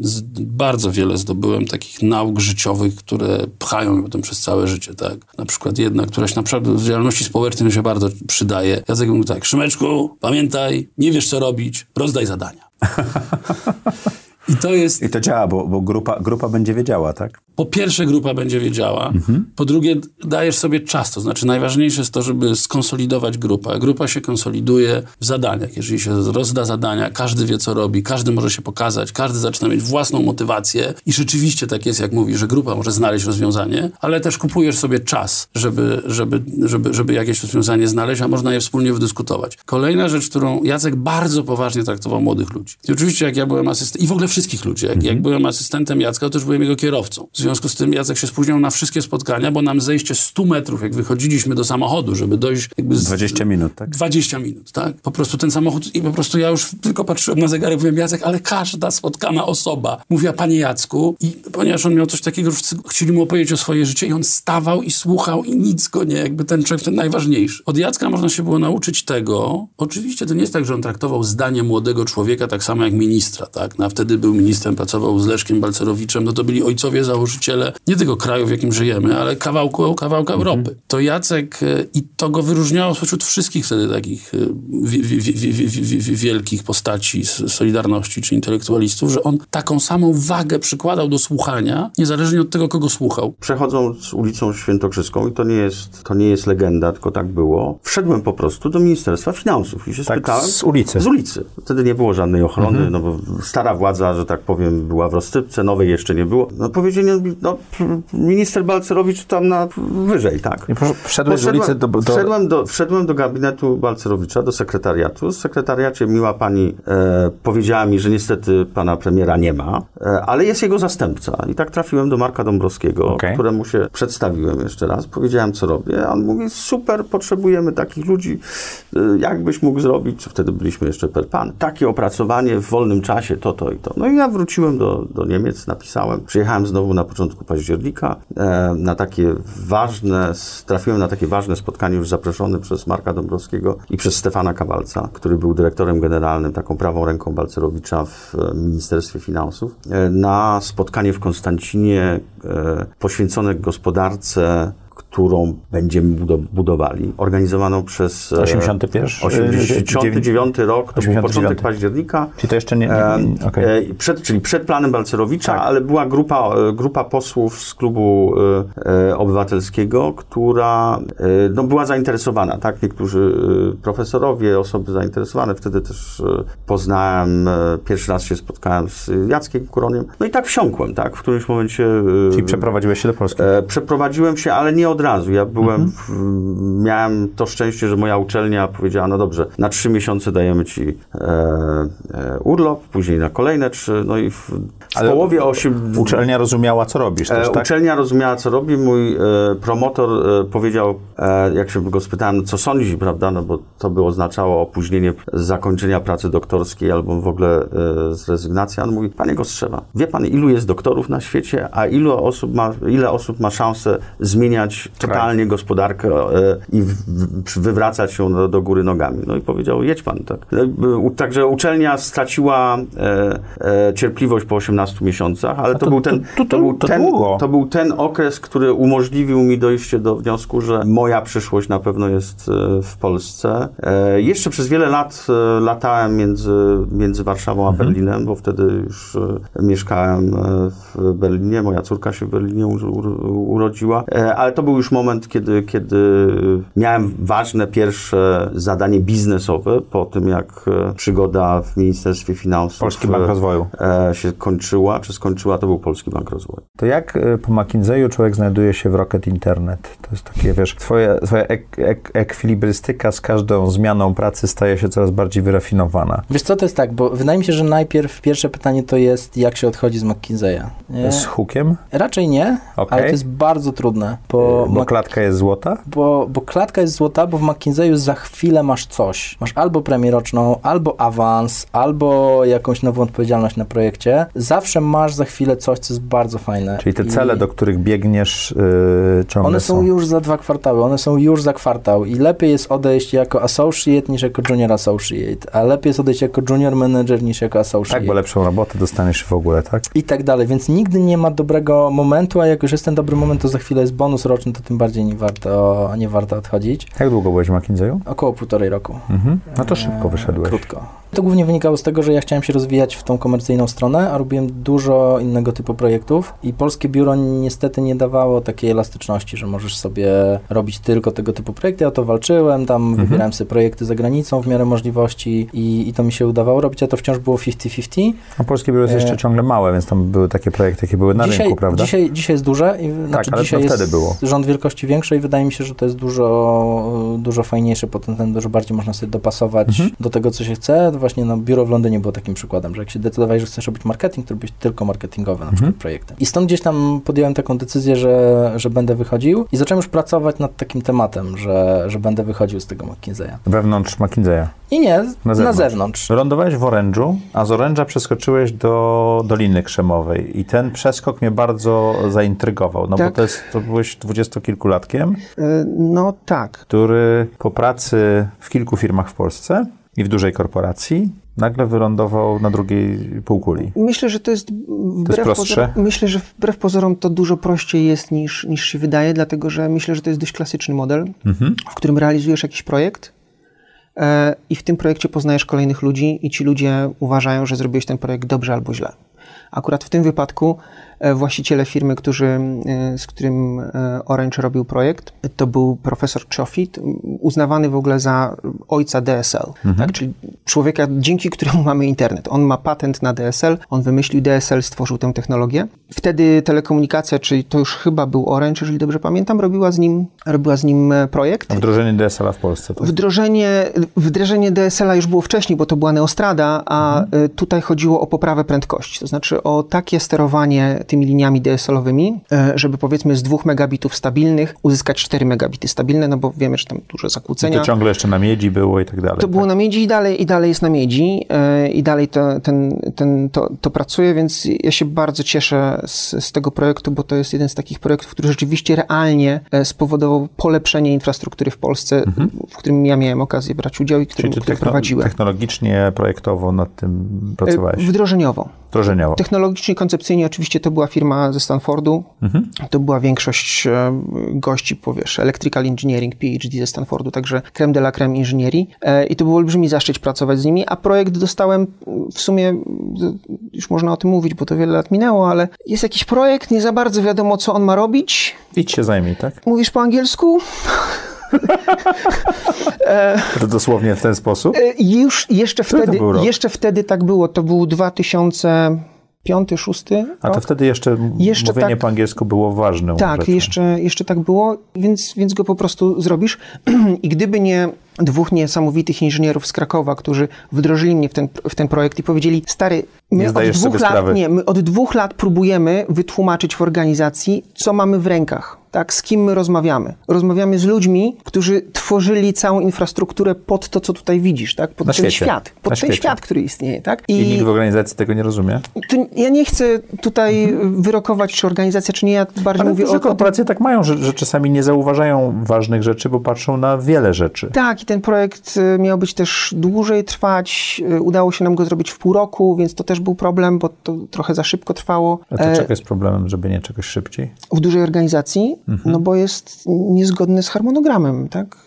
z, bardzo wiele zdobyłem takich nauk życiowych, które pchają mnie potem przez całe życie, tak? Na przykład jedna, która się naprawdę w działalności społecznej się bardzo przydaje. Jacek mówił tak, Szymeczku, pamiętaj, nie wiesz co robić, rozdaj zadania. I to jest... I to działa, bo, bo grupa, grupa będzie wiedziała, tak? Po pierwsze, grupa będzie wiedziała. Po drugie, dajesz sobie czas. To znaczy, najważniejsze jest to, żeby skonsolidować grupę. Grupa się konsoliduje w zadaniach. Jeżeli się rozda zadania, każdy wie, co robi, każdy może się pokazać, każdy zaczyna mieć własną motywację. I rzeczywiście tak jest, jak mówi, że grupa może znaleźć rozwiązanie, ale też kupujesz sobie czas, żeby, żeby, żeby, żeby jakieś rozwiązanie znaleźć, a można je wspólnie wydyskutować. Kolejna rzecz, którą Jacek bardzo poważnie traktował młodych ludzi. I oczywiście, jak ja byłem asystentem, i w ogóle wszystkich ludzi, jak, jak byłem asystentem Jacka, to też byłem jego kierowcą. W związku z tym Jacek się spóźniał na wszystkie spotkania, bo nam zejście 100 metrów, jak wychodziliśmy do samochodu, żeby dojść jakby z... 20 minut, tak? 20 minut, tak? Po prostu ten samochód i po prostu ja już tylko patrzyłem na zegarek, mówiłem Jacek, ale każda spotkana osoba mówiła, panie Jacku i ponieważ on miał coś takiego, że chcieli mu opowiedzieć o swoje życie i on stawał i słuchał i nic go nie, jakby ten człowiek ten najważniejszy. Od Jacka można się było nauczyć tego, oczywiście to nie jest tak, że on traktował zdanie młodego człowieka tak samo jak ministra, tak? No, a wtedy był ministrem, pracował z Leszkiem Balcerowiczem, no to byli ojcowie założyciele nie tego kraju, w jakim żyjemy, ale kawałku, kawałka Europy. To Jacek e, i to go wyróżniało spośród wszystkich wtedy takich e, wi- wi- wi- wi- wi- wi- wi- wielkich postaci z Solidarności czy intelektualistów, że on taką samą wagę przykładał do słuchania, niezależnie od tego, kogo słuchał. Przechodząc ulicą Świętokrzyską, i to nie, jest, to nie jest legenda, tylko tak było, wszedłem po prostu do Ministerstwa Finansów i się Tak, spytałem... z ulicy. Z ulicy. Wtedy nie było żadnej ochrony, Mhm. no bo stara władza, że tak powiem, była w rozsypce, nowej jeszcze nie było. No powiedzieli, no minister Balcerowicz tam na wyżej, tak. I wszedłeś z ulicy do... do... Wszedłem, do, wszedłem do gabinetu Balcerowicza, do sekretariatu. W sekretariacie miła pani e, powiedziała mi, że niestety pana premiera nie ma, e, ale jest jego zastępca. I tak trafiłem do Marka Dąbrowskiego, Okej. któremu się przedstawiłem jeszcze raz. Powiedziałem, co robię. A on mówi, super, potrzebujemy takich ludzi. E, jakbyś mógł zrobić, wtedy byliśmy jeszcze per pan, takie opracowanie w wolnym czasie, to, to i to. No i ja wróciłem do, do Niemiec, napisałem. Przyjechałem znowu na początku października e, na takie ważne, trafiłem na takie ważne spotkanie już zaproszony przez Marka Dąbrowskiego i przez Stefana Kawalca, który był dyrektorem generalnym, taką prawą ręką Balcerowicza w e, Ministerstwie Finansów, e, na spotkanie w Konstancinie e, poświęcone gospodarce którą będziemy budo- budowali, organizowaną przez... e, 81? 89 rok, to był 89. początek października. Czyli to jeszcze nie... nie, E, okej. e, przed, czyli przed planem Balcerowicza, ale była grupa, e, grupa posłów z klubu e, e, obywatelskiego, która e, no, była zainteresowana, tak? Niektórzy e, profesorowie, osoby zainteresowane. Wtedy też e, poznałem, e, pierwszy raz się spotkałem z Jackiem Kuroniem. No i tak wsiąkłem, tak? W którymś momencie... e, Czyli przeprowadziłeś się do Polski? E, przeprowadziłem się, ale nie od razu. Ja byłem, Mhm. miałem to szczęście, że moja uczelnia powiedziała, no dobrze, na trzy miesiące dajemy ci e, e, urlop, później na kolejne trzy, no i w, w połowie osiem... Uczelnia rozumiała, co robisz też, E, tak? Uczelnia rozumiała, co robi. Mój e, promotor e, powiedział, jak się go spytałem, co sądzi, prawda, no bo to by oznaczało opóźnienie zakończenia pracy doktorskiej albo w ogóle e, zrezygnację. On mówi, panie Kostrzewa, wie pan, ilu jest doktorów na świecie, a ilu osób ma, ile osób ma szansę zmieniać totalnie gospodarkę e, i wywracać ją do, do góry nogami. No i powiedział, jedź pan, tak. E, Także uczelnia straciła e, cierpliwość po 18 miesiącach, ale to, to- był ten, to- to- był to ten, długo. to był ten okres, który umożliwił mi dojście do wniosku, że moja przyszłość na pewno jest w Polsce. Jeszcze przez wiele lat latałem między, między Warszawą a Mhm. Berlinem, bo wtedy już mieszkałem w Berlinie. Moja córka się w Berlinie urodziła, ale to był już moment, kiedy, kiedy miałem ważne pierwsze zadanie biznesowe po tym, jak e, przygoda w Ministerstwie Finansów Polski Bank e, Rozwoju. e, się kończyła, czy skończyła, to był Polski Bank Rozwoju. To jak y, po McKinsey'u człowiek znajduje się w Rocket Internet? To jest takie, wiesz, twoje, twoja ek, ek, ekwilibrystyka z każdą zmianą pracy staje się coraz bardziej wyrafinowana. Wiesz co, to jest tak, bo wydaje mi się, że najpierw pierwsze pytanie to jest, jak się odchodzi z McKinsey'a. Nie? Z hukiem? Raczej nie, Okej. ale to jest bardzo trudne. Bo, Bo klatka jest złota? bo, bo klatka jest złota, bo w McKinsey'u za chwilę masz coś. Masz albo premię roczną, albo awans, albo jakąś nową odpowiedzialność na projekcie. Zawsze masz za chwilę coś, co jest bardzo fajne. Czyli te I- cele, do których biegniesz yy, ciągle One są już za dwa kwartały, one są już za kwartał i lepiej jest odejść jako associate niż jako junior associate, a lepiej jest odejść jako junior manager niż jako associate. Tak, bo lepszą robotę dostaniesz w ogóle, tak? I tak dalej, więc nigdy nie ma dobrego momentu, a jak już jest ten dobry moment, to za chwilę jest bonus roczny, to tym bardziej nie warto, nie warto odchodzić. Jak długo byłeś w McKinsey'u? Około półtorej roku. Mhm. No to szybko wyszedłeś. Krótko. To głównie wynikało z tego, że ja chciałem się rozwijać w tą komercyjną stronę, a robiłem dużo innego typu projektów i polskie biuro niestety nie dawało takiej elastyczności, że możesz sobie robić tylko tego typu projekty. Ja o to walczyłem, tam Mhm. wybierałem sobie projekty za granicą w miarę możliwości i, i to mi się udawało robić, a to wciąż było 50-50. A polskie biuro jest E, jeszcze ciągle małe, więc tam były takie projekty, jakie były na dzisiaj, rynku, prawda? Dzisiaj, dzisiaj jest duże, i, znaczy ale dzisiaj to wtedy było. rząd wielkości większej i wydaje mi się, że to jest dużo, dużo tym względem, dużo bardziej można sobie dopasować Mhm. do tego, co się chce. Właśnie no, biuro w Londynie było takim przykładem, że jak się decydowałeś, że chcesz robić marketing, to robić tylko marketingowe na Mhm. przykład projekty. I stąd gdzieś tam podjąłem taką decyzję, że, że będę wychodził i zacząłem już pracować nad takim tematem, że, że będę wychodził z tego McKinsey'a. Wewnątrz McKinsey'a. I nie, Na na zewnątrz. zewnątrz. Lądowałeś w Orężu, a z Oręża przeskoczyłeś do Doliny Krzemowej i ten przeskok mnie bardzo zaintrygował, no Tak. bo to jest, to byłeś dwudziestokilkulatkiem, E, No tak. który po pracy w kilku firmach w Polsce i w dużej korporacji nagle wylądował na drugiej półkuli. Myślę, że to jest wbrew prostsze? pozorom, myślę, że wbrew pozorom to dużo prościej jest niż, niż się wydaje, dlatego że myślę, że to jest dość klasyczny model, Mhm. w którym realizujesz jakiś projekt e, i w tym projekcie poznajesz kolejnych ludzi i ci ludzie uważają, że zrobiłeś ten projekt dobrze albo źle. Akurat w tym wypadku właściciele firmy, którzy, e, z którym e, Orange robił projekt, to był profesor Chofit, uznawany w ogóle za ojca DSL, Mhm. tak? czyli człowieka, dzięki któremu mamy internet. On ma patent na DSL, on wymyślił DSL, stworzył tę technologię. Wtedy telekomunikacja, czyli to już chyba był Orange, jeżeli dobrze pamiętam, robiła z nim, robiła z nim e, projekt. Wdrożenie DSL-a w Polsce. Tak? Wdrożenie, wdrożenie DSL-a już było wcześniej, bo to była Neostrada, a y, tutaj chodziło o poprawę prędkości, to znaczy o takie sterowanie tymi liniami DSL-owymi, y, żeby powiedzmy z 2 megabitów stabilnych uzyskać 4 megabity stabilne, no bo wiemy, że tam duże I zakłócenia. to ciągle jeszcze na miedzi było i tak dalej. To było na miedzi i dalej, i dalej jest na miedzi e, i dalej to, ten, ten, to, to pracuje, więc ja się bardzo cieszę z, z tego projektu, bo to jest jeden z takich projektów, który rzeczywiście realnie e, spowodował polepszenie infrastruktury w Polsce, w którym ja miałem okazję brać udział i który, Mhm. Czyli który techno- prowadziłem. technologicznie, projektowo nad tym pracowałeś? E, Wdrożeniowo. Wdrożeniowo. Technologicznie, koncepcyjnie oczywiście to była firma ze Stanfordu. Mhm. To była większość e, gości, powiesz, Electrical Engineering, PhD ze Stanfordu, także creme de la creme inżynierii. E, I to był olbrzymi zaszczyt pracować z nimi, a projekt dostałem w sumie, już można o tym mówić, bo to wiele lat minęło, ale jest jakiś projekt, nie za bardzo wiadomo, co on ma robić. Idź się zajmij, tak? Mówisz po angielsku? To dosłownie w ten sposób? E, Już jeszcze wtedy, jeszcze wtedy tak było. To był 2000, piąty, szósty A to rok. wtedy jeszcze, Jeszcze mówienie tak- po angielsku było ważną Tak, rzeczą. jeszcze, jeszcze tak było, więc, więc go po prostu zrobisz. I gdyby nie dwóch niesamowitych inżynierów z Krakowa, którzy wdrożyli mnie w ten, w ten projekt i powiedzieli, stary, my od dwóch lat, sprawy. nie, my od dwóch lat próbujemy wytłumaczyć w organizacji, co mamy w rękach, tak, z kim my rozmawiamy. Rozmawiamy z ludźmi, którzy tworzyli całą infrastrukturę pod to, co tutaj widzisz, tak, pod Na ten świecie. świat, pod Na ten świecie. świat, który istnieje, tak. I nikt w organizacji tego nie rozumie. to ja nie chcę tutaj wyrokować, czy organizacja, czy nie, ja bardziej Ale mówię o korporacje tak mają, że, że czasami nie zauważają ważnych rzeczy, bo patrzą na wiele rzeczy. Tak, i ten projekt y, miał być też dłużej trwać. Y, Udało się nam go zrobić w pół roku, więc to też był problem, bo to trochę za szybko trwało. A to E, czego jest problemem, żeby nie czegoś szybciej? w dużej organizacji, Mhm. no bo jest niezgodny z harmonogramem, tak?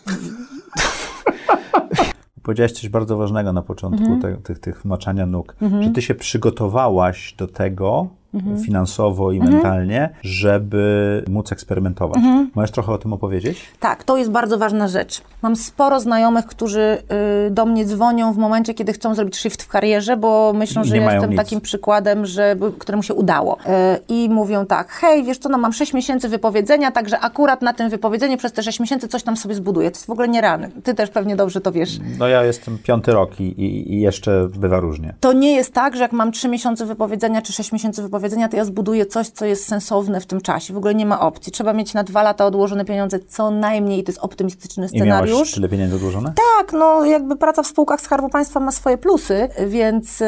Powiedziałeś coś bardzo ważnego na początku Mhm. te, tych, tych maczania nóg, Mhm. że ty się przygotowałaś do tego Mhm. finansowo i Mhm. mentalnie, żeby móc eksperymentować. Mhm. Możesz trochę o tym opowiedzieć? Tak, to jest bardzo ważna rzecz. Mam sporo znajomych, którzy y, do mnie dzwonią w momencie, kiedy chcą zrobić shift w karierze, bo myślą, że jestem nic. takim przykładem, że, któremu się udało. Y, I mówią tak, hej, wiesz co, no mam 6 miesięcy wypowiedzenia, także akurat na tym wypowiedzeniu przez te 6 miesięcy coś tam sobie zbuduję. To jest w ogóle nierealne. Ty też pewnie dobrze to wiesz. No ja jestem piąty rok i, i, i jeszcze bywa różnie. To nie jest tak, że jak mam 3 miesiące wypowiedzenia czy 6 miesięcy wypowiedzenia, to ja zbuduję coś, co jest sensowne w tym czasie. W ogóle nie ma opcji. Trzeba mieć na dwa lata odłożone pieniądze co najmniej to jest optymistyczny I miałaś scenariusz. tyle pieniędzy odłożone? Tak, no jakby praca w spółkach Skarbu Państwa ma swoje plusy, więc y,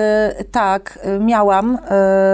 tak, y, miałam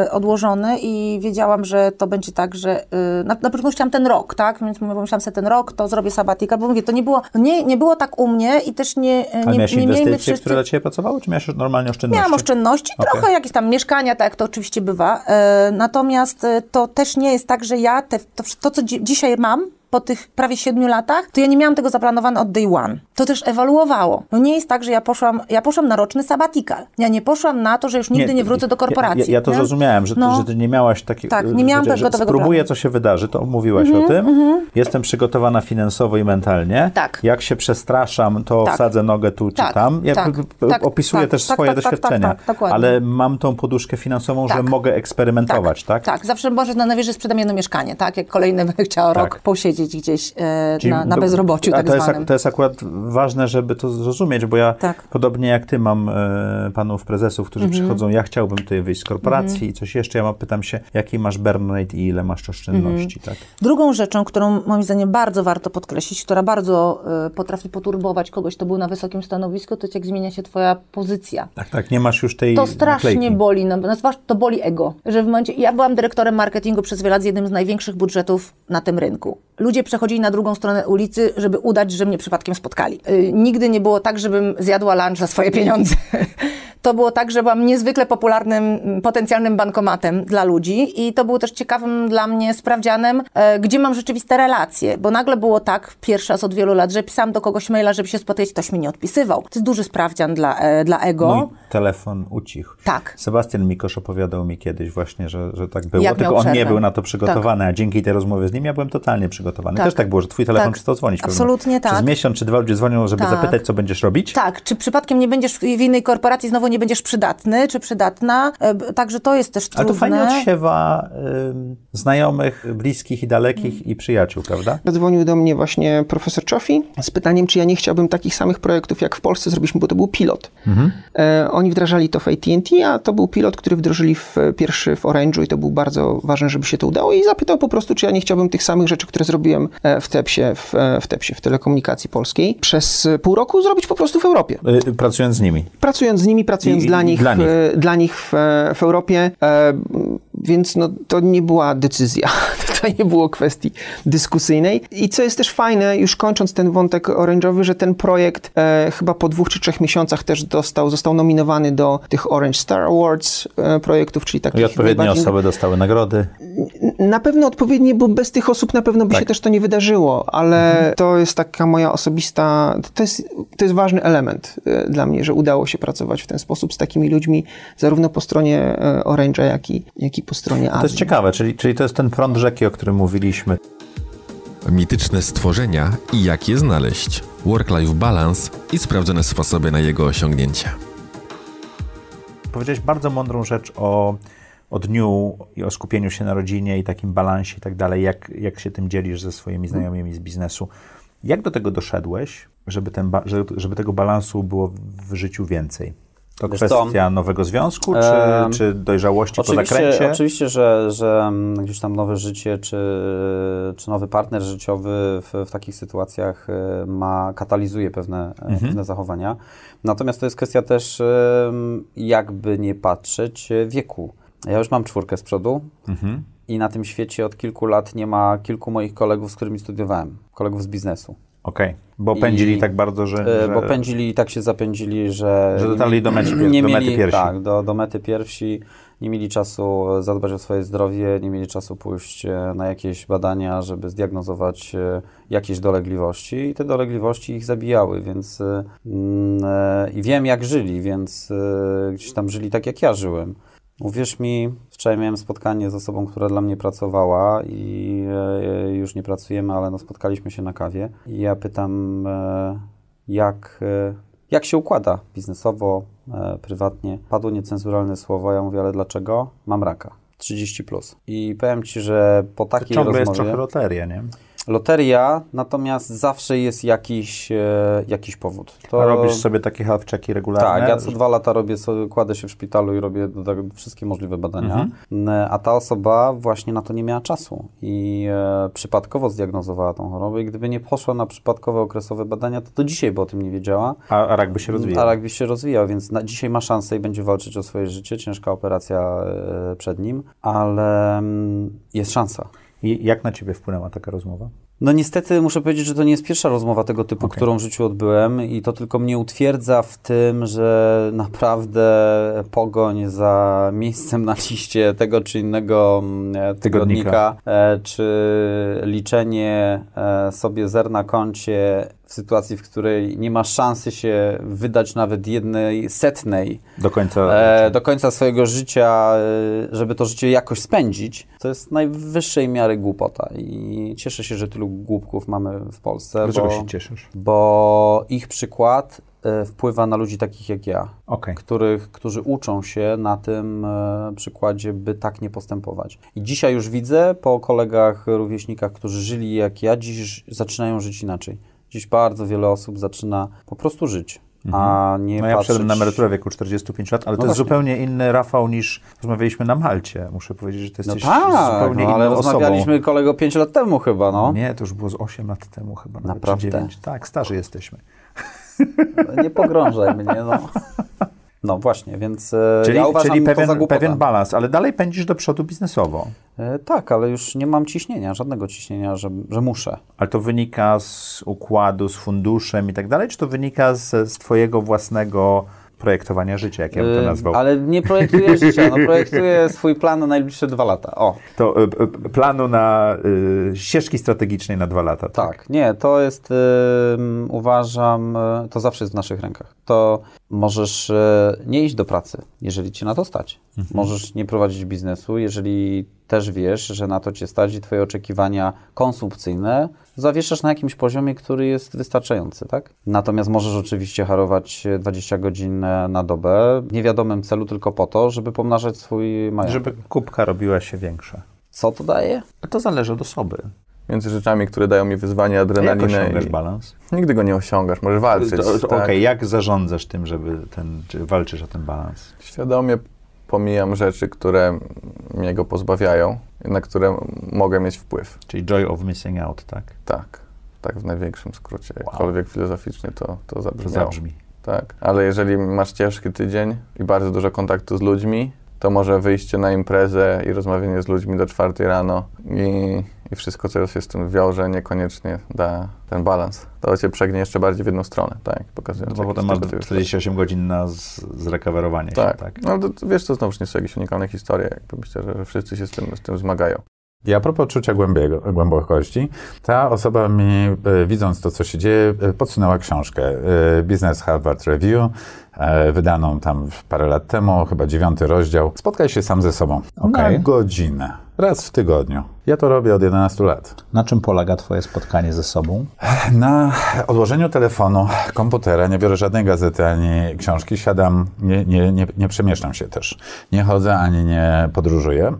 y, odłożony i wiedziałam, że to będzie tak, że y, na, na początku chciałam ten rok, tak, więc mówię, myślałam sobie ten rok, to zrobię sabatika, bo mówię, to nie było, nie, nie było tak u mnie i też nie, Ale nie, miałeś nie miejmy inwestycje, wszyscy... które dla Ciebie pracowały, czy miałeś normalnie oszczędności? Miałam oszczędności, Okej. trochę jakieś tam mieszkania, tak jak to oczywiście bywa. E, natomiast e, to też nie jest tak, że ja te, to, to, co dzi- dzisiaj mam, po tych prawie siedmiu latach, to ja nie miałam tego zaplanowane od day one. To też ewoluowało. No nie jest tak, że ja poszłam, ja poszłam na roczny sabbatical. Ja nie poszłam na to, że już nigdy nie, wrócę do korporacji. Ja, ja, ja to nie? zrozumiałem, że, No. że ty nie miałaś takiego. Tak, nie miałam że gotowego Spróbuję, planu. co się wydarzy, to mówiłaś Mhm, o tym. mhm. Jestem przygotowana finansowo i mentalnie. Tak. Jak się przestraszam, to Tak. wsadzę nogę tu czy Tak, tam. Ja tak, tak, opisuję tak, też tak, swoje tak, tak, doświadczenia, tak, tak, ale mam tą poduszkę finansową, że Tak. mogę eksperymentować, tak? Tak, zawsze może na nawierzy sprzedam jedno mieszkanie, tak? Jak kolejny będę chciała Tak. rok posiedzieć gdzieś e, Czyli na, na bezrobociu a tak to jest, zwanym. ak- to jest akurat ważne, żeby to zrozumieć, bo ja Tak. podobnie jak ty mam e, panów prezesów, którzy Mhm. przychodzą, ja chciałbym tutaj wyjść z korporacji Mhm. i coś jeszcze, ja mam, pytam się, jaki masz burn rate i ile masz oszczędności, tak? Drugą rzeczą, którą moim zdaniem bardzo warto podkreślić, która bardzo y, potrafi poturbować kogoś, kto był na wysokim stanowisku, to jest jak zmienia się twoja pozycja. Tak, tak, nie masz już tej To strasznie naklejki. boli, no, zwłaszcza to boli ego, że w momencie, ja byłam dyrektorem marketingu przez wiele lat z jednym z największych budżetów na tym rynku. Ludzie przechodzili na drugą stronę ulicy, żeby udać, że mnie przypadkiem spotkali. Y, nigdy nie było tak, żebym zjadła lunch za swoje pieniądze. To było tak, że byłam niezwykle popularnym, mm, potencjalnym bankomatem dla ludzi i to było też ciekawym dla mnie sprawdzianem, e, gdzie mam rzeczywiste relacje, bo nagle było tak, pierwszy raz od wielu lat, że pisałam do kogoś maila, żeby się spotkać, ktoś mi nie odpisywał. To jest duży sprawdzian dla, e, dla ego. Mój telefon ucichł. Tak. Sebastian Mikosz opowiadał mi kiedyś właśnie, że, że tak było, Jak tylko on nie był na to przygotowany, a dzięki tej rozmowie z nim ja byłem totalnie przygotowany. Tak. Też tak było, że twój telefon Tak. przestał dzwonić. pewno. Absolutnie Przez tak. miesiąc czy dwa ludzie dzwonią, żeby Tak. zapytać, co będziesz robić. Tak, czy przypadkiem nie będziesz w innej korporacji, znowu nie będziesz przydatny, czy przydatna, E, także to jest też trudne. Ale to fajnie odsiewa ym, znajomych, bliskich i dalekich i przyjaciół, prawda? Zadzwonił do mnie właśnie profesor Czofi z pytaniem, czy ja nie chciałbym takich samych projektów, jak w Polsce zrobiliśmy, bo to był pilot. Mhm. E, oni wdrażali to w AT&T, a to był pilot, który wdrożyli w, pierwszy w Orange'u i to był bardzo ważne, żeby się to udało i zapytał po prostu, czy ja nie chciałbym tych samych rzeczy, które zrobiłem e, w TEPSie, w, w TEPSie, w telekomunikacji polskiej, przez pół roku zrobić po prostu w Europie. Y, pracując z nimi. Pracując z nimi, pracując I- dla, nich, dla nich. e, dla nich w, w Europie, e, więc no, to nie była decyzja, to nie było kwestii dyskusyjnej. I co jest też fajne, już kończąc ten wątek orange'owy, że ten projekt e, chyba po dwóch czy trzech miesiącach też dostał, został nominowany do tych Orange Star Awards e, projektów, czyli takich I odpowiednie najbardziej- osoby dostały nagrody. na pewno odpowiednie, bo bez tych osób na pewno by Tak. się też to nie wydarzyło, ale Mhm. to jest taka moja osobista, to jest, to jest ważny element e, dla mnie, że udało się pracować w ten sposób z takimi ludźmi, zarówno po stronie e, Orange'a, jak i, jak i po stronie To jest Azji. ciekawe, czyli, czyli to jest ten prąd rzeki, o którym mówiliśmy. Mityczne stworzenia i jak je znaleźć. Work-life balance i sprawdzone sposoby na jego osiągnięcie. Powiedziałeś bardzo mądrą rzecz o o dniu i o skupieniu się na rodzinie i takim balansie i tak dalej, jak, jak się tym dzielisz ze swoimi znajomymi z biznesu. Jak do tego doszedłeś, żeby, ten żeby tego balansu było w życiu więcej? To Wiesz kwestia co? nowego związku, czy, czy dojrzałości po zakręcie? Oczywiście, że, że mm, gdzieś tam nowe życie, czy, czy nowy partner życiowy w, w takich sytuacjach e, ma, katalizuje pewne, e, Mhm. pewne zachowania. Natomiast to jest kwestia też, jakby nie patrzeć, wieku. Ja już mam czwórkę z przodu Mhm. i na tym świecie od kilku lat nie ma kilku moich kolegów, z którymi studiowałem, kolegów z biznesu. Okej, bo pędzili tak bardzo, że- e, że- Bo pędzili i tak się zapędzili, że... Że dotarli do mety pier- nie do mieli, mety piersi. Tak, do, do mety pierwsi. Nie mieli czasu zadbać o swoje zdrowie, nie mieli czasu pójść e, na jakieś badania, żeby zdiagnozować e, jakieś dolegliwości i te dolegliwości ich zabijały, więc mm, i wiem jak żyli, więc gdzieś tam żyli tak jak ja żyłem. Uwierz mi, wczoraj miałem spotkanie z osobą, która dla mnie pracowała i e, już nie pracujemy, ale no, spotkaliśmy się na kawie i ja pytam, e, jak, e, jak się układa biznesowo, prywatnie. Padło niecenzuralne słowo, ja mówię, ale dlaczego? Mam raka. 30 plus. I powiem Ci, że po To takiej ciągle jest rozmowie... trochę loteria, nie? Loteria, natomiast zawsze jest jakiś, e, jakiś powód. A robisz sobie takie health checki regularne? Tak, ja co dwa lata robię sobie, kładę się w szpitalu i robię do tego wszystkie możliwe badania, Mhm. A ta osoba właśnie na to nie miała czasu i e, przypadkowo zdiagnozowała tą chorobę i gdyby nie poszła na przypadkowe okresowe badania, to do dzisiaj by o tym nie wiedziała. A, a rak by się rozwijał. A rak by się rozwijał, więc na, dzisiaj ma szansę i będzie walczyć o swoje życie, ciężka operacja e, przed nim, ale mm, jest szansa. I jak na ciebie wpłynęła taka rozmowa? No niestety muszę powiedzieć, że to nie jest pierwsza rozmowa tego typu, którą w życiu odbyłem i to tylko mnie utwierdza w tym, że naprawdę pogoń za miejscem na liście tego czy innego mm, e, tygodnika, e, czy liczenie e, sobie zer na koncie sytuacji, w której nie masz szansy się wydać nawet jednej setnej Do końca e, do końca swojego życia, e, żeby to życie jakoś spędzić, to jest najwyższej miary głupota. I cieszę się, że tylu głupków mamy w Polsce. Dlaczego bo, się cieszysz? Bo ich przykład e, wpływa na ludzi takich jak ja, Okej. których, którzy uczą się na tym e, przykładzie, by tak nie postępować. I dzisiaj już widzę po kolegach, rówieśnikach, którzy żyli jak ja, dziś zaczynają żyć inaczej. Dziś bardzo wiele osób zaczyna po prostu żyć, a nie No ja patrzeć... na emeryturę w wieku 45 lat, ale No to jest właśnie. zupełnie inny Rafał niż rozmawialiśmy na Malcie. Muszę powiedzieć, że to No jesteś tak, zupełnie no, ale inną osobą. rozmawialiśmy kolego 5 lat temu chyba, no. Nie, to już było z 8 lat temu chyba. Naprawdę? 9. Tak, starzy jesteśmy. Nie pogrążaj mnie, no. No właśnie, więc e, Czyli, ja uważam czyli to za pewien, głupotę. pewien balans, ale dalej pędzisz do przodu biznesowo. E, tak, ale już nie mam ciśnienia, żadnego ciśnienia, że, że muszę. Ale to wynika z układu, z funduszem i tak dalej, czy to wynika z, z twojego własnego projektowania życia, jak ja bym to E, nazwał? Ale nie projektuję życia, no projektuję swój plan na najbliższe dwa lata. O. To planu na ścieżki strategicznej na dwa lata. Tak, nie, to jest, uważam, to zawsze jest w naszych rękach. To możesz y, nie iść do pracy, jeżeli cię na to stać. Mhm. Możesz nie prowadzić biznesu, jeżeli też wiesz, że na to cię stać i twoje oczekiwania konsumpcyjne zawieszasz na jakimś poziomie, który jest wystarczający, tak? Natomiast możesz oczywiście harować 20 godzin e, na dobę w niewiadomym celu tylko po to, żeby pomnażać swój majątek. Żeby kubka robiła się większa. Co to daje? To zależy od osoby. Między rzeczami, które dają mi wyzwanie, Jak adrenalinę. osiągasz i- balans? Nigdy go nie osiągasz, możesz walczyć. To, to tak. Okej, jak zarządzasz tym, żeby ten, czy walczysz o ten balans? Świadomie pomijam rzeczy, które mnie go pozbawiają, na które mogę mieć wpływ. Czyli joy of missing out, tak? Tak, tak w największym skrócie. Jakkolwiek filozoficznie to, to zabrzmiało. zabrzmi. Tak, ale jeżeli masz ciężki tydzień i bardzo dużo kontaktu z ludźmi, to może wyjście na imprezę i rozmawianie z ludźmi do czwartej rano i, i wszystko, co się z tym wiąże, niekoniecznie da ten balans. To cię przegnie jeszcze bardziej w jedną stronę, tak? Pokazując No bo potem masz tego typu 48 godzin na z, zrecoverowanie tak. się, tak? No to, to wiesz, to znowu nie są jakieś unikalne historie. Jakby myślę, że, że wszyscy się z tym, z tym zmagają. I a propos czucia głębiego, głębokości, ta osoba mi, e, widząc to, co się dzieje, e, podsunęła książkę e, Business Harvard Review, wydaną tam parę lat temu, chyba dziewiąty rozdział. Spotkaj się sam ze sobą na Okej. godzinę. raz w tygodniu. Ja to robię od 11 lat. Na czym polega Twoje spotkanie ze sobą? Na odłożeniu telefonu, komputera, nie biorę żadnej gazety ani książki, siadam, nie, nie, nie, nie przemieszczam się też. Nie chodzę ani nie podróżuję.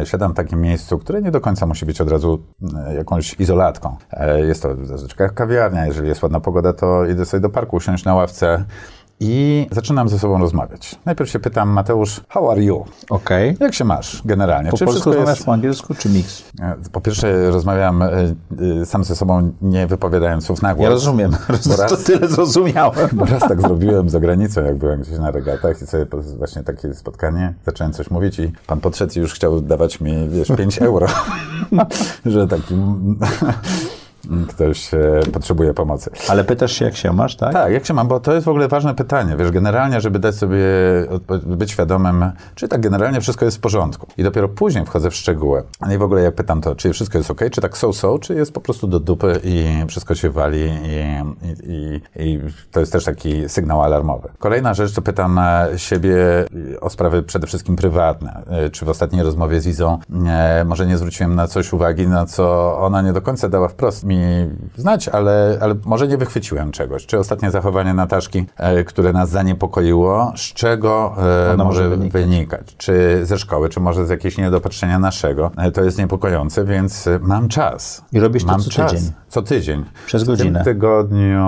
E, Siadam w takim miejscu, które nie do końca musi być od razu e, jakąś izolatką. E, Jest to zazwyczaj kawiarnia, jeżeli jest ładna pogoda, to idę sobie do parku, usiąść na ławce i zaczynam ze sobą rozmawiać. Najpierw się pytam, Mateusz, how are you? Okej. Jak się masz generalnie? Po Czy polsku wszystko rozmawiasz, jest... po angielsku czy miks? E, Po pierwsze rozmawiam e, e, sam ze sobą, nie wypowiadając słów na głos. Ja rozumiem. Bo raz, To tyle zrozumiałem. bo raz tak zrobiłem za granicą, jak byłem gdzieś na regatach i sobie właśnie takie spotkanie, zacząłem coś mówić i pan podszedł i już chciał dawać mi, wiesz, 5 euro, że taki ktoś e, potrzebuje pomocy. Ale pytasz się, jak się masz, tak? Tak, jak się mam, bo to jest w ogóle ważne pytanie. Wiesz, generalnie, żeby dać sobie, być świadomym, czy tak generalnie wszystko jest w porządku. I dopiero później wchodzę w szczegóły. No i w ogóle jak pytam to, czy wszystko jest ok, czy tak so-so, czy jest po prostu do dupy i wszystko się wali i, i, i, i to jest też taki sygnał alarmowy. Kolejna rzecz, to pytam e, siebie o sprawy przede wszystkim prywatne. E, Czy w ostatniej rozmowie z Izą e, może nie zwróciłem na coś uwagi, na co ona nie do końca dała wprost mi znać, ale, ale może nie wychwyciłem czegoś. Czy ostatnie zachowanie Nataszki, e, które nas zaniepokoiło, z czego e, Ona może może wynikać? Czy ze szkoły, czy może z jakiegoś niedopatrzenia naszego? E, to jest niepokojące, więc mam czas. I robisz to mam co czas. tydzień? Co tydzień. Przez W godzinę. tym tygodniu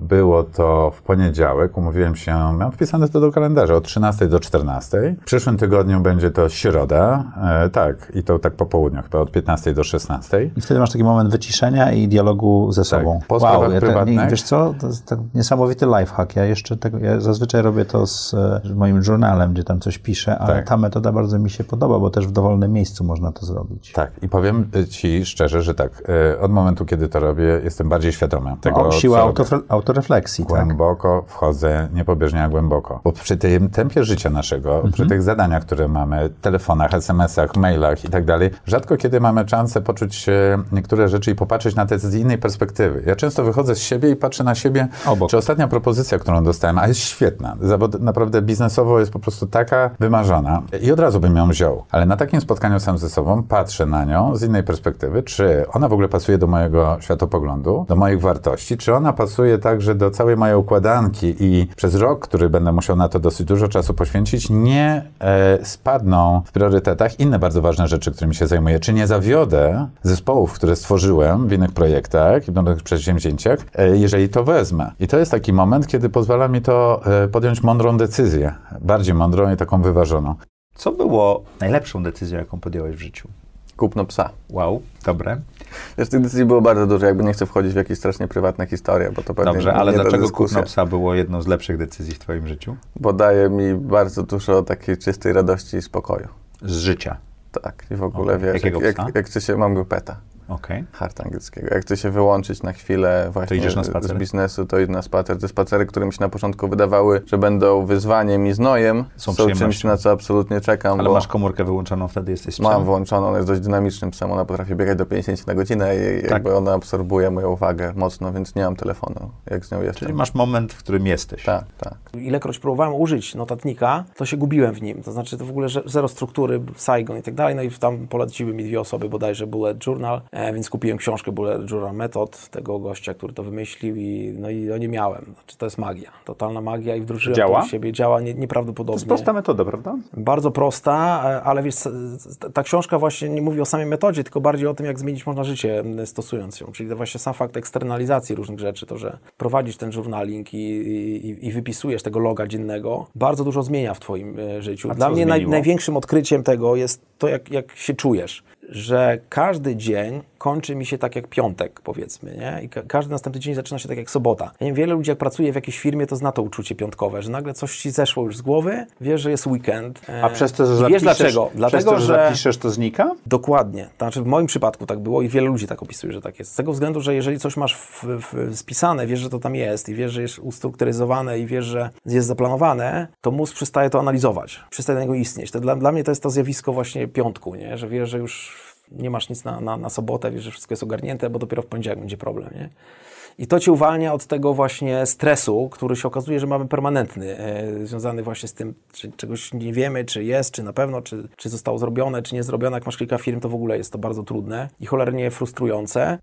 było to w poniedziałek. Umówiłem się, miałem wpisane to do kalendarza od 13 do 14. W przyszłym tygodniu będzie to środa. E, tak, i to tak po południu, chyba od 15 do 16. I wtedy masz taki moment wyciszenia i dialogu ze sobą. po sprawach ja te, wiesz co, to jest tak niesamowity lifehack. Ja jeszcze tego, ja zazwyczaj robię to z, e, z moim journalem, gdzie tam coś piszę, ale Tak. ta metoda bardzo mi się podoba, bo też w dowolnym miejscu można to zrobić. Tak, i powiem Ci szczerze, że tak, e, od momentu, kiedy to robię, jestem bardziej świadomy tego, o, siła autofre- autorefleksji, tak? Głęboko wchodzę, niepobieżnie, a głęboko. Bo przy tym tempie życia naszego, Mhm. przy tych zadaniach, które mamy, telefonach, SMS-ach, mailach i tak dalej, rzadko kiedy mamy szansę poczuć niektóre rzeczy i popatrzeć na te z innej perspektywy. Ja często wychodzę z siebie i patrzę na siebie, czy ostatnia propozycja, którą dostałem, a jest świetna, zawod, naprawdę biznesowo jest po prostu taka wymarzona i od razu bym ją wziął. Ale na takim spotkaniu sam ze sobą patrzę na nią z innej perspektywy, czy ona w ogóle pasuje do mojego światopoglądu, do moich wartości, czy ona pasuje także do całej mojej układanki i przez rok, który będę musiał na to dosyć dużo czasu poświęcić, nie e, spadną w priorytetach inne bardzo ważne rzeczy, którymi się zajmuję. Czy nie zawiodę zespołów, które stworzyłem w innych projektach i w innych przedsięwzięciach, e, jeżeli to wezmę. I to jest taki moment, kiedy pozwala mi to e, podjąć mądrą decyzję. Bardziej mądrą i taką wyważoną. Co było najlepszą decyzją, jaką podjąłeś w życiu? Kupno psa. Wow, dobre. Wiesz, tych decyzji było bardzo dużo, jakby nie chcę wchodzić w jakieś strasznie prywatne historie, bo to pewnie Dobrze, nie, ale nie dlaczego kupno psa było jedną z lepszych decyzji w twoim życiu? Bo daje mi bardzo dużo takiej czystej radości i spokoju. Z życia? Tak, i w ogóle Okej. wiesz, Jakiego jak, psa? jak, jak się, mam go peta. Okej. Hart angielskiego. Jak chcę się wyłączyć na chwilę właśnie idziesz na z- biznesu, to idę na spacer. Te spacery, które mi się na początku wydawały, że będą wyzwaniem i znojem, Są są, czymś, na co absolutnie czekam. Ale bo masz komórkę wyłączoną, wtedy jesteś z Mam psem? włączoną, ona jest dość dynamicznym psem, ona potrafi biegać do 50 na godzinę i Tak. jakby ona absorbuje moją uwagę mocno, więc nie mam telefonu, jak z nią jestem. Czyli masz moment, w którym jesteś. Tak, tak. Ilekroć próbowałem użyć notatnika, to się gubiłem w nim. To znaczy to w ogóle że- zero struktury, Saigon i tak dalej. No i tam poleciły mi dwie osoby bodajże Bullet Journal, więc kupiłem książkę Bullet Journal Method tego gościa, który to wymyślił i no i no nie miałem. Znaczy to jest magia, totalna magia i wdrożyłem Działa? to w siebie. Działa nie, To nieprawdopodobnie. jest prosta metoda, prawda? Bardzo prosta, e, ale wiesz, ta- książka właśnie nie mówi o samej metodzie, tylko bardziej o tym, jak zmienić można życie stosując ją. Czyli to właśnie sam fakt eksternalizacji różnych rzeczy, to, że prowadzisz ten journaling i, i, i wypisujesz tego loga dziennego, bardzo dużo zmienia w Twoim e, życiu. A Dla mnie naj, największym odkryciem tego jest to, jak, jak się czujesz. Że każdy dzień kończy mi się tak jak piątek, powiedzmy, nie? I ka- każdy następny dzień zaczyna się tak jak sobota. Ja wiem, wiele ludzi, jak pracuje w jakiejś firmie, to zna to uczucie piątkowe, że nagle coś ci zeszło już z głowy, wiesz, że jest weekend. e, A przez to, że i zapiszesz, Wiesz dlaczego? przez Dlatego, to, że, że zapiszesz, to znika? Dokładnie. Znaczy w moim przypadku tak było i wiele ludzi tak opisuje, że tak jest. Z tego względu, że jeżeli coś masz w, w, spisane, wiesz, że to tam jest i wiesz, że jest ustrukturyzowane i wiesz, że jest zaplanowane, to mózg przestaje to analizować, przestaje na niego istnieć. To dla, dla mnie to jest to zjawisko właśnie piątku, nie? że wiesz, że już nie masz nic na, na, na sobotę, wiesz, że wszystko jest ogarnięte, bo dopiero w poniedziałek będzie problem. Nie? I to cię uwalnia od tego właśnie stresu, który się okazuje, że mamy permanentny, e, związany właśnie z tym, czy czegoś nie wiemy, czy jest, czy na pewno, czy, czy zostało zrobione, czy nie zrobione. Jak masz kilka firm, to w ogóle jest to bardzo trudne i cholernie frustrujące.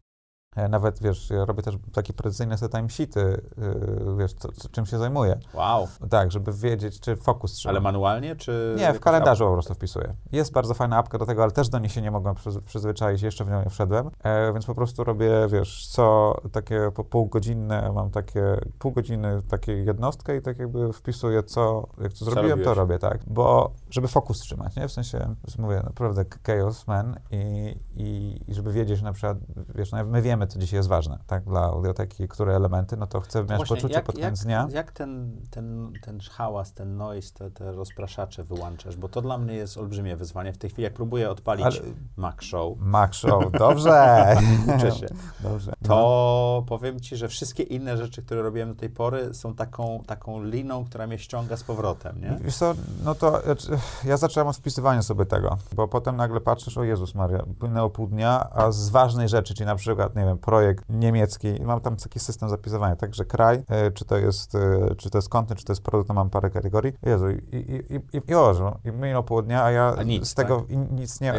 Ja nawet, wiesz, ja robię też takie precyzyjne te timesheety, yy, wiesz, co, co, czym się zajmuję. Wow. Tak, żeby wiedzieć, czy fokus trzeba. Ale manualnie, czy... Nie, w kalendarzu po prostu wpisuję. Jest bardzo fajna apka do tego, ale też do niej się nie mogłem przyz- przyzwyczaić, jeszcze w nią nie wszedłem, e, więc po prostu robię, wiesz, co takie po półgodzinne, mam takie pół godziny takie jednostkę i tak jakby wpisuję, co, jak to zrobiłem, to robię, tak, bo żeby fokus trzymać, nie, w sensie, mówię, naprawdę chaos man i, i, i żeby wiedzieć, że na przykład, wiesz, no, my wiemy, co dzisiaj jest ważne, tak, dla audioteki, które elementy, no to chcę mieć poczucie jak, pod jak, koniec dnia. Jak ten, ten, ten hałas, ten noise, te, te rozpraszacze wyłączasz? Bo to dla mnie jest olbrzymie wyzwanie. W tej chwili, jak próbuję odpalić Ale- Mac Show. Mac Show, dobrze. Uczę się. Dobrze. To powiem ci, że wszystkie inne rzeczy, które robiłem do tej pory, są taką, taką liną, która mnie ściąga z powrotem, nie? Wiesz co, no to znaczy, ja zacząłem od wpisywania sobie tego, bo potem nagle patrzysz, o Jezus Maria, płynęło pół dnia, a z ważnej rzeczy, czyli na przykład, nie wiem, projekt niemiecki, i mam tam taki system zapisywania, także kraj, e, czy to jest, e, czy to jest kontent, czy to jest produkt, to mam parę kategorii. Jezu, i, i, i, i, i Boże, i minęło pół dnia, a ja A nic, z tego tak? nic nie ja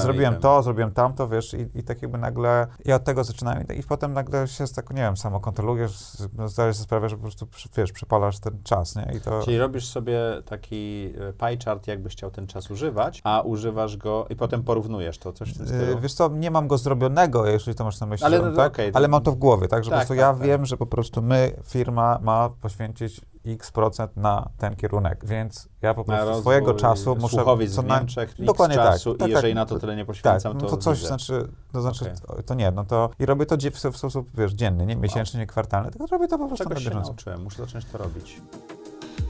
Zrobiłem to, zrobiłem tamto, wiesz, i, i tak jakby nagle, ja od tego zaczynałem i, i potem nagle się tak, nie wiem, samo kontrolujesz, zdajesz sobie sprawę, że po prostu, wiesz, przepalasz ten czas, nie? I to... Czyli robisz sobie taki e, pie chart, jakbyś chciał ten czas używać, a używasz go i potem porównujesz to, coś w tym Yy, stylu. Wiesz co, nie mam go zrobionego, jeśli to masz na myśli, Ale tak? to- ale mam to w głowie, tak, że Tak, po prostu tak, ja tak. wiem, że po prostu my, firma ma poświęcić x procent na ten kierunek, więc ja po prostu rozwój swojego czasu muszę... co w na- Niemczech, Dokładnie czasu tak, i jeżeli na to tyle nie poświęcam, tak, no to to coś, widzę. znaczy, to znaczy, Okej. to nie, no to i robię to w, sposób, wiesz, dzienny, nie miesięczny, nie kwartalny, tylko robię to po prostu Czegoś na się bieżąco. nauczyłem, muszę zacząć to robić.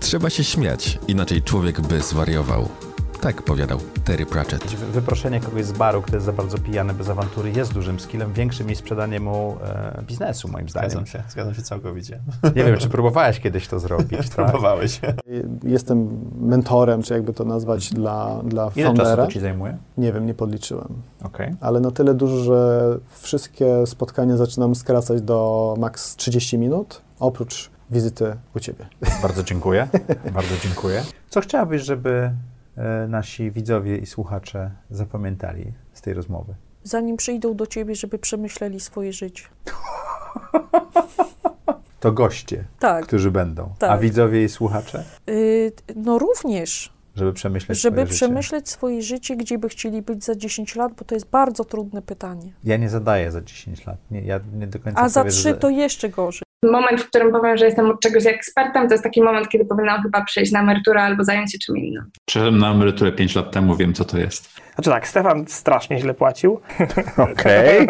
Trzeba się śmiać, inaczej człowiek by zwariował. Tak powiadał Terry Pratchett. Wy- Wyproszenie kogoś z baru, kto jest za bardzo pijany, bez awantury, jest dużym skillem, większym niż sprzedanie mu e, biznesu, moim zdaniem. Zgadzam się, zgadzam się całkowicie. Nie wiem, czy próbowałeś kiedyś to zrobić. tak? Próbowałeś. Jestem mentorem, czy jakby to nazwać, dla, dla Ile foundera. czasu to ci zajmuje? Nie wiem, nie podliczyłem. Okej. Ale na tyle dużo, że wszystkie spotkania zaczynam skracać do maks 30 minut, oprócz wizyty u Ciebie. Bardzo dziękuję. Bardzo dziękuję. Co chciałabyś, żeby e, nasi widzowie i słuchacze zapamiętali z tej rozmowy? Zanim przyjdą do ciebie, żeby przemyśleli swoje życie. To goście, Tak. którzy będą. A Tak. widzowie i słuchacze? Y, no również, Żeby przemyśleć żeby swoje życie. przemyśleć swoje życie, gdzie by chcieli być za 10 lat, bo to jest bardzo trudne pytanie. Ja nie zadaję za 10 lat. Nie, ja nie do końca A za prawie, 3 że- to jeszcze gorzej. Moment, w którym powiem, że jestem od czegoś ekspertem, to jest taki moment, kiedy powinnam chyba przejść na emeryturę albo zająć się czym innym. Przyszedłem na emeryturę 5 lat temu, wiem co to jest. Znaczy tak, Stefan strasznie źle płacił. Okej.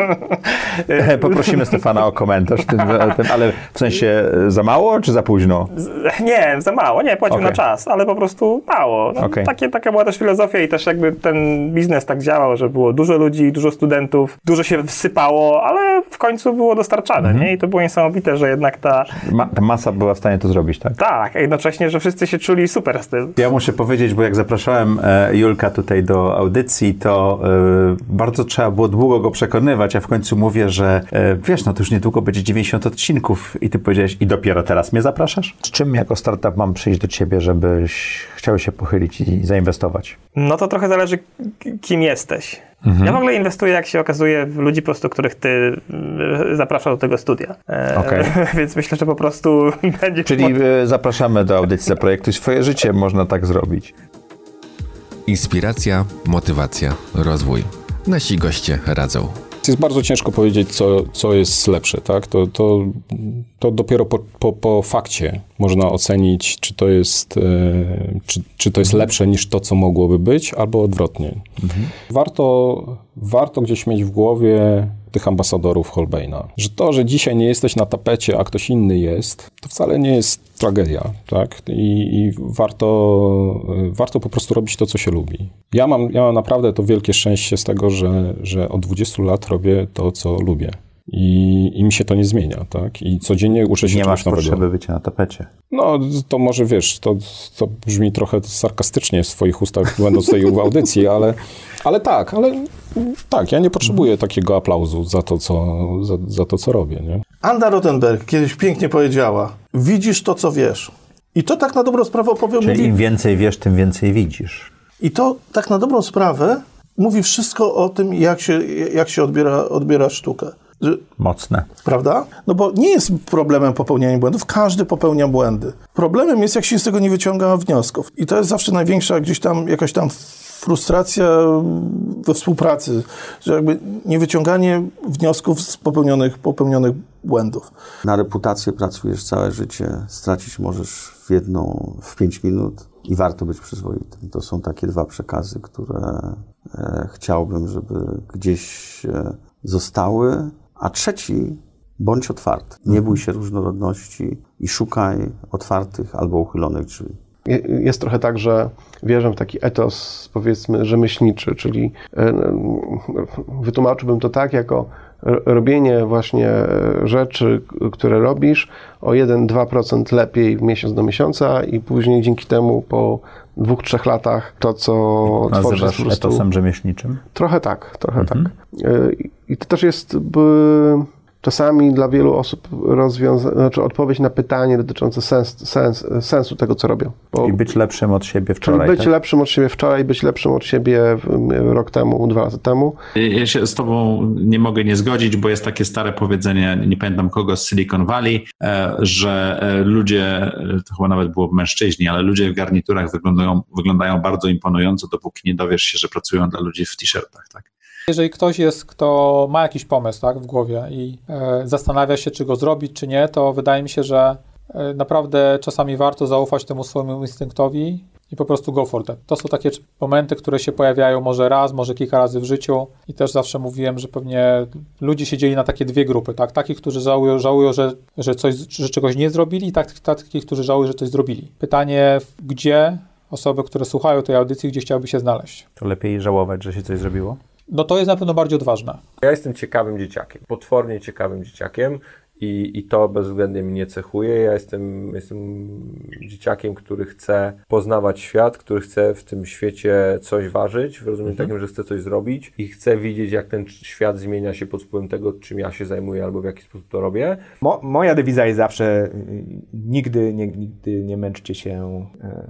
E, Poprosimy Stefana o komentarz, tym, tym, ale w sensie e, za mało czy za późno? Z- Nie, za mało, nie, płacił Okej. na czas, ale po prostu mało. No, Okej. takie, taka była też filozofia i też jakby ten biznes tak działał, że było dużo ludzi, dużo studentów, dużo się wsypało, ale w końcu było dostarczane, Mhm. nie? I to było niesamowite, że jednak ta, Ma, ta masa była w stanie to zrobić, tak? tak, a jednocześnie, że wszyscy się czuli super z tym. Ja muszę powiedzieć, bo jak zapraszałem e, Julka tutaj do audycji, to e, bardzo trzeba było długo go przekonywać, a w końcu mówię, że e, wiesz, no to już niedługo będzie 90 odcinków i ty powiedziałeś, i dopiero teraz mnie zapraszasz? Z czym jako startup mam przyjść do ciebie, żebyś chciał się pochylić i zainwestować? No to trochę zależy, kim jesteś. Mhm. Ja w ogóle inwestuję, jak się okazuje, w ludzi po prostu, których ty y, zapraszasz do tego studia. E, Okej. Więc myślę, że po prostu będzie... Czyli e, zapraszamy do audycji Zaprojektuj swoje życie, można tak zrobić. Inspiracja, motywacja, rozwój. Nasi goście radzą. Jest bardzo ciężko powiedzieć, co, co jest lepsze, tak? To, to, to dopiero po, po, po fakcie można ocenić, czy to, jest, e, czy, czy to jest lepsze niż to, co mogłoby być, albo odwrotnie. Warto, warto gdzieś mieć w głowie tych ambasadorów Holbeina, że to, że dzisiaj nie jesteś na tapecie, a ktoś inny jest, to wcale nie jest tragedia, tak? I, i warto, warto po prostu robić to, co się lubi. Ja mam, ja mam naprawdę to wielkie szczęście z tego, że, że od 20 lat robię to, co lubię. i, i mi się to nie zmienia, tak? I codziennie uczę się Nie czegoś masz nowego. potrzeby bycia na tapecie. No, to może wiesz, to, to brzmi trochę sarkastycznie w swoich ustach, będąc tej w audycji, ale, ale tak, ale tak, ja nie potrzebuję takiego aplauzu za to, co, za, za to, co robię, nie? Anna Rottenberg kiedyś pięknie powiedziała: Widzisz to, co wiesz. I to tak na dobrą sprawę opowiem. Czyli mówi, im więcej wiesz, tym więcej widzisz. I to tak na dobrą sprawę mówi wszystko o tym, jak się, jak się odbiera, odbiera sztukę. Że, Mocne. prawda? No bo nie jest problemem popełniania błędów, każdy popełnia błędy. Problemem jest, jak się z tego nie wyciąga wniosków. I to jest zawsze największa gdzieś tam, jakaś tam frustracja we współpracy, że jakby nie wyciąganie wniosków z popełnionych, popełnionych błędów. Na reputację pracujesz całe życie, stracić możesz w jedną, w pięć minut i warto być przyzwoitym. To są takie dwa przekazy, które e, chciałbym, żeby gdzieś e, zostały. A trzeci, bądź otwarty. Nie bój się różnorodności i szukaj otwartych albo uchylonych drzwi. Je- Jest trochę tak, że wierzę w taki etos, powiedzmy, rzemieślniczy, czyli e, wytłumaczyłbym to tak, jako robienie właśnie e, rzeczy, które robisz o 1-2% lepiej miesiąc do miesiąca i później dzięki temu po dwóch, trzech latach to, co tworzysz Nazywasz prostu... etosem rzemieślniczym? Trochę tak, trochę tak. E, i- I to też jest by, czasami dla wielu osób rozwiąza- znaczy odpowiedź na pytanie dotyczące sens, sens, sensu tego, co robią. Bo, I być lepszym od siebie czyli wczoraj. być tak? lepszym od siebie wczoraj, być lepszym od siebie rok temu, dwa lata temu. Ja się z tobą nie mogę nie zgodzić, bo jest takie stare powiedzenie, nie pamiętam kogo z Silicon Valley, e, że e, ludzie, e, to chyba nawet było mężczyźni, ale ludzie w garniturach wyglądają, wyglądają bardzo imponująco, dopóki nie dowiesz się, że pracują dla ludzi w t-shirtach. Tak? Jeżeli ktoś jest, kto ma jakiś pomysł tak, w głowie i e, zastanawia się, czy go zrobić, czy nie, to wydaje mi się, że e, naprawdę czasami warto zaufać temu swojemu instynktowi i po prostu go for that. To są takie momenty, które się pojawiają może raz, może kilka razy w życiu i też zawsze mówiłem, że pewnie ludzie się dzieli na takie dwie grupy, tak? Takich, którzy żałują, żałują że, że, coś, że czegoś nie zrobili i tak, takich, którzy żałują, że coś zrobili. Pytanie, gdzie osoby, które słuchają tej audycji, gdzie chciałyby się znaleźć? To lepiej żałować, że się coś zrobiło? No to jest na pewno bardziej odważne. Ja jestem ciekawym dzieciakiem, potwornie ciekawym dzieciakiem i, i to bezwzględnie mnie cechuje. Ja jestem, jestem dzieciakiem, który chce poznawać świat, który chce w tym świecie coś ważyć, w rozumieniu Mhm. takim, że chce coś zrobić i chce widzieć, jak ten świat zmienia się pod wpływem tego, czym ja się zajmuję albo w jaki sposób to robię. Mo, moja dewiza jest zawsze nigdy nie, nigdy nie męczcie się e,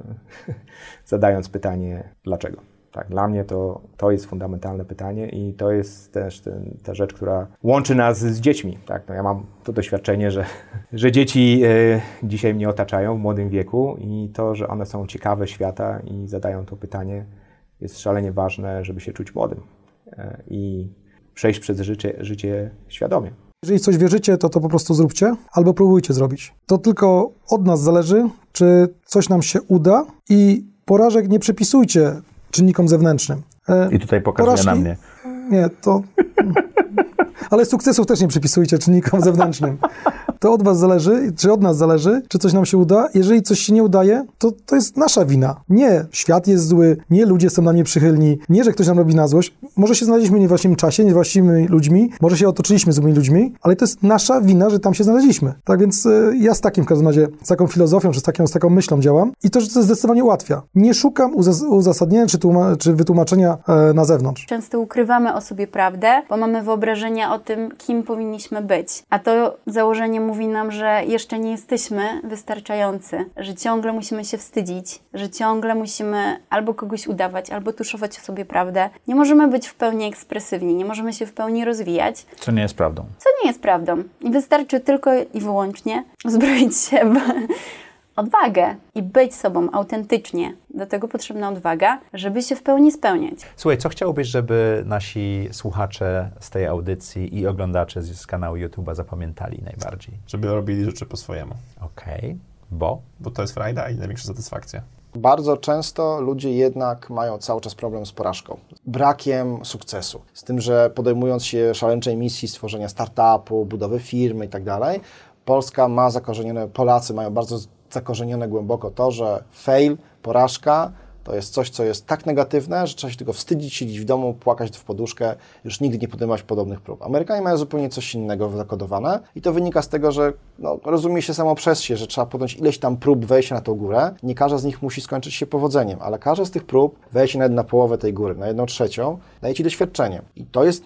zadając pytanie dlaczego. Tak, dla mnie to, to jest fundamentalne pytanie i to jest też ten, ta rzecz, która łączy nas z dziećmi. Tak, no ja mam to doświadczenie, że, że dzieci e, dzisiaj mnie otaczają w młodym wieku i to, że one są ciekawe świata i zadają to pytanie jest szalenie ważne, żeby się czuć młodym e, i przejść przez życie, życie świadomie. Jeżeli coś wierzycie, to to po prostu zróbcie albo próbujcie zrobić. To tylko od nas zależy, czy coś nam się uda i porażek nie przypisujcie czynnikom zewnętrznym. E, I tutaj pokazuje porażki- na mnie. Nie, to... Ale sukcesów też nie przypisujcie czynnikom zewnętrznym. To od was zależy, czy od nas zależy, czy coś nam się uda. Jeżeli coś się nie udaje, to to jest nasza wina. Nie świat jest zły, nie ludzie są nam nieprzychylni, nie, że ktoś nam robi na złość. Może się znaleźliśmy w niewłaściwym czasie, niewłaściwymi ludźmi, może się otoczyliśmy złymi ludźmi, ale to jest nasza wina, że tam się znaleźliśmy. Tak więc y, ja z takim w każdym razie, z taką filozofią, czy z taką, z taką myślą działam i to, że to zdecydowanie ułatwia. Nie szukam uzas- uzasadnienia czy, czy wytłumaczenia e, na zewnątrz. Często ukrywamy o sobie prawdę, bo mamy wyobrażenia o tym, kim powinniśmy być. A to założenie mówi nam, że jeszcze nie jesteśmy wystarczający, że ciągle musimy się wstydzić, że ciągle musimy albo kogoś udawać, albo tuszować o sobie prawdę. Nie możemy być w pełni ekspresywni, nie możemy się w pełni rozwijać, Co nie jest prawdą. co nie jest prawdą. I wystarczy tylko i wyłącznie uzbroić się w odwagę i być sobą autentycznie. Do tego potrzebna odwaga, żeby się w pełni spełniać. Słuchaj, co chciałbyś, żeby nasi słuchacze z tej audycji i oglądacze z, kanału YouTube'a zapamiętali najbardziej? Żeby robili rzeczy po swojemu. Okej, bo? Bo to jest frajda i największa satysfakcja. Bardzo często ludzie jednak mają cały czas problem z porażką, brakiem sukcesu. Z tym, że podejmując się szaleńczej misji stworzenia startupu, budowy firmy i tak dalej, Polska ma zakorzenione, Polacy mają bardzo zakorzenione głęboko to, że fail, porażka To jest coś, co jest tak negatywne, że trzeba się tego wstydzić, siedzieć w domu, płakać w poduszkę, już nigdy nie podejmować podobnych prób. Amerykanie mają zupełnie coś innego zakodowane i to wynika z tego, że no, rozumie się samo przez się, że trzeba podjąć ileś tam prób wejścia na tą górę. Nie każda z nich musi skończyć się powodzeniem, ale każda z tych prób, wejście nawet na połowę tej góry, na jedną trzecią, daje Ci doświadczenie. I to jest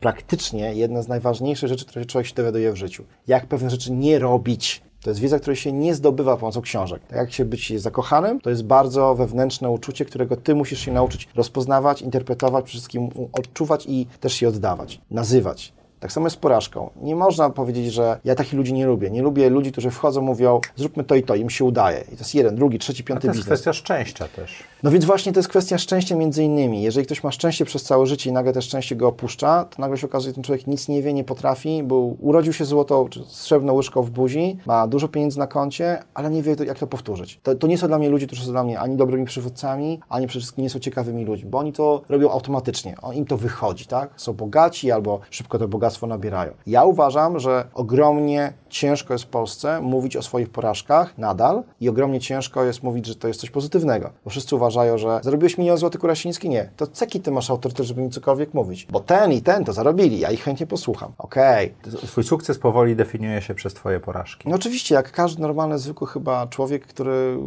praktycznie jedna z najważniejszych rzeczy, które człowiek się dowiaduje w życiu. Jak pewne rzeczy nie robić, to jest wiedza, której się nie zdobywa pomocą książek. Tak jak się być zakochanym, to jest bardzo wewnętrzne uczucie, którego ty musisz się nauczyć rozpoznawać, interpretować, przede wszystkim odczuwać i też się oddawać, nazywać. Tak samo jest z porażką. Nie można powiedzieć, że ja takich ludzi nie lubię. Nie lubię ludzi, którzy wchodzą, mówią, zróbmy to i to, im się udaje. I to jest jeden, drugi, trzeci, piąty to jest biznes. kwestia szczęścia też. No więc właśnie to jest kwestia szczęścia między innymi. Jeżeli ktoś ma szczęście przez całe życie i nagle to szczęście go opuszcza, to nagle się okazuje, że ten człowiek nic nie wie, nie potrafi, bo urodził się złotą czy srebrną łyżką w buzi, ma dużo pieniędzy na koncie, ale nie wie, jak to powtórzyć. To, to nie są dla mnie ludzie, którzy są dla mnie ani dobrymi przywódcami, ani przede wszystkim nie są ciekawymi ludźmi, bo oni to robią automatycznie. Im to wychodzi, tak? Są bogaci albo szybko to bogactwo nabierają. Ja uważam, że ogromnie ciężko jest w Polsce mówić o swoich porażkach nadal i ogromnie ciężko jest mówić, że to jest coś pozytywnego, bo wszyscy uważają, że zarobiłeś milion złotych Kurasiński? Nie. To ceki ty masz autorytet, żeby mi cokolwiek mówić, bo ten i ten to zarobili, ja ich chętnie posłucham. Okej. Okay. Twój sukces powoli definiuje się przez twoje porażki. No oczywiście, jak każdy normalny, zwykły chyba człowiek, który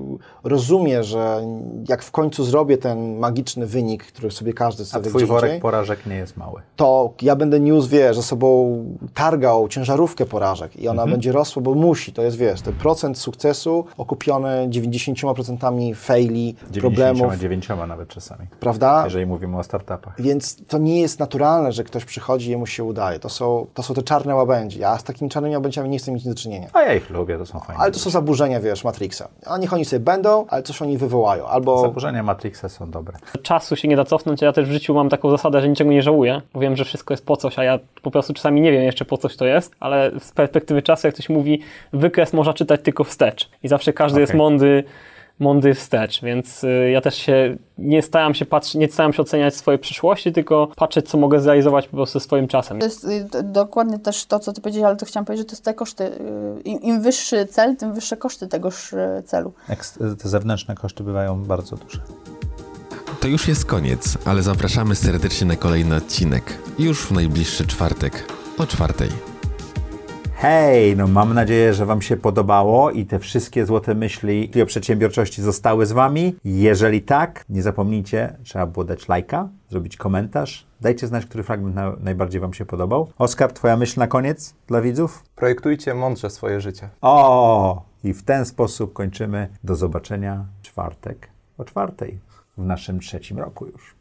rozumie, że jak w końcu zrobię ten magiczny wynik, który sobie każdy sobie A twój worek porażek nie jest mały. To ja będę niósł, wiesz, ze sobą targał ciężarówkę porażek i ona Mhm. będzie rosła, bo musi, to jest, wiesz, ten procent sukcesu okupiony 90% faili, problemów, 99 nawet czasami. prawda? Jeżeli mówimy o startupach. Więc to nie jest naturalne, że ktoś przychodzi i jemu się udaje. To są, to są te czarne łabędzie. Ja z takimi czarnymi łabędziami nie chcę mieć nic do czynienia. A ja ich lubię, to są fajne. Ale to są zaburzenia, wiesz, Matrixa. A niech oni sobie będą, ale coś oni wywołają. Albo... Zaburzenia Matrixa są dobre. Czasu się nie da cofnąć, ja też w życiu mam taką zasadę, że niczego nie żałuję, bo wiem, że wszystko jest po coś, a ja po prostu czasami nie wiem jeszcze po coś to jest, ale z perspektywy czasu, jak ktoś mówi, wykres można czytać tylko wstecz i zawsze każdy Okej. jest mądry, mądry wstecz, więc y, ja też się nie staram się patrzeć, nie staram się oceniać swojej przyszłości, tylko patrzeć, co mogę zrealizować po prostu swoim czasem. To jest y, dokładnie też to, co ty powiedziałeś, ale to chciałam powiedzieć, że to jest te koszty. y, Im, im wyższy cel, tym wyższe koszty tegoż celu. Te zewnętrzne koszty bywają bardzo duże. To już jest koniec, ale zapraszamy serdecznie na kolejny odcinek. Już w najbliższy czwartek o czwartej. Hej, no mam nadzieję, że Wam się podobało i te wszystkie złote myśli o przedsiębiorczości zostały z Wami. Jeżeli tak, nie zapomnijcie, trzeba było dać lajka, zrobić komentarz. Dajcie znać, który fragment na, najbardziej Wam się podobał. Oskar, Twoja myśl na koniec dla widzów? Projektujcie mądrze swoje życie. O, i w ten sposób kończymy. Do zobaczenia czwartek o czwartej w naszym trzecim roku już.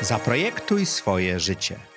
Zaprojektuj swoje życie.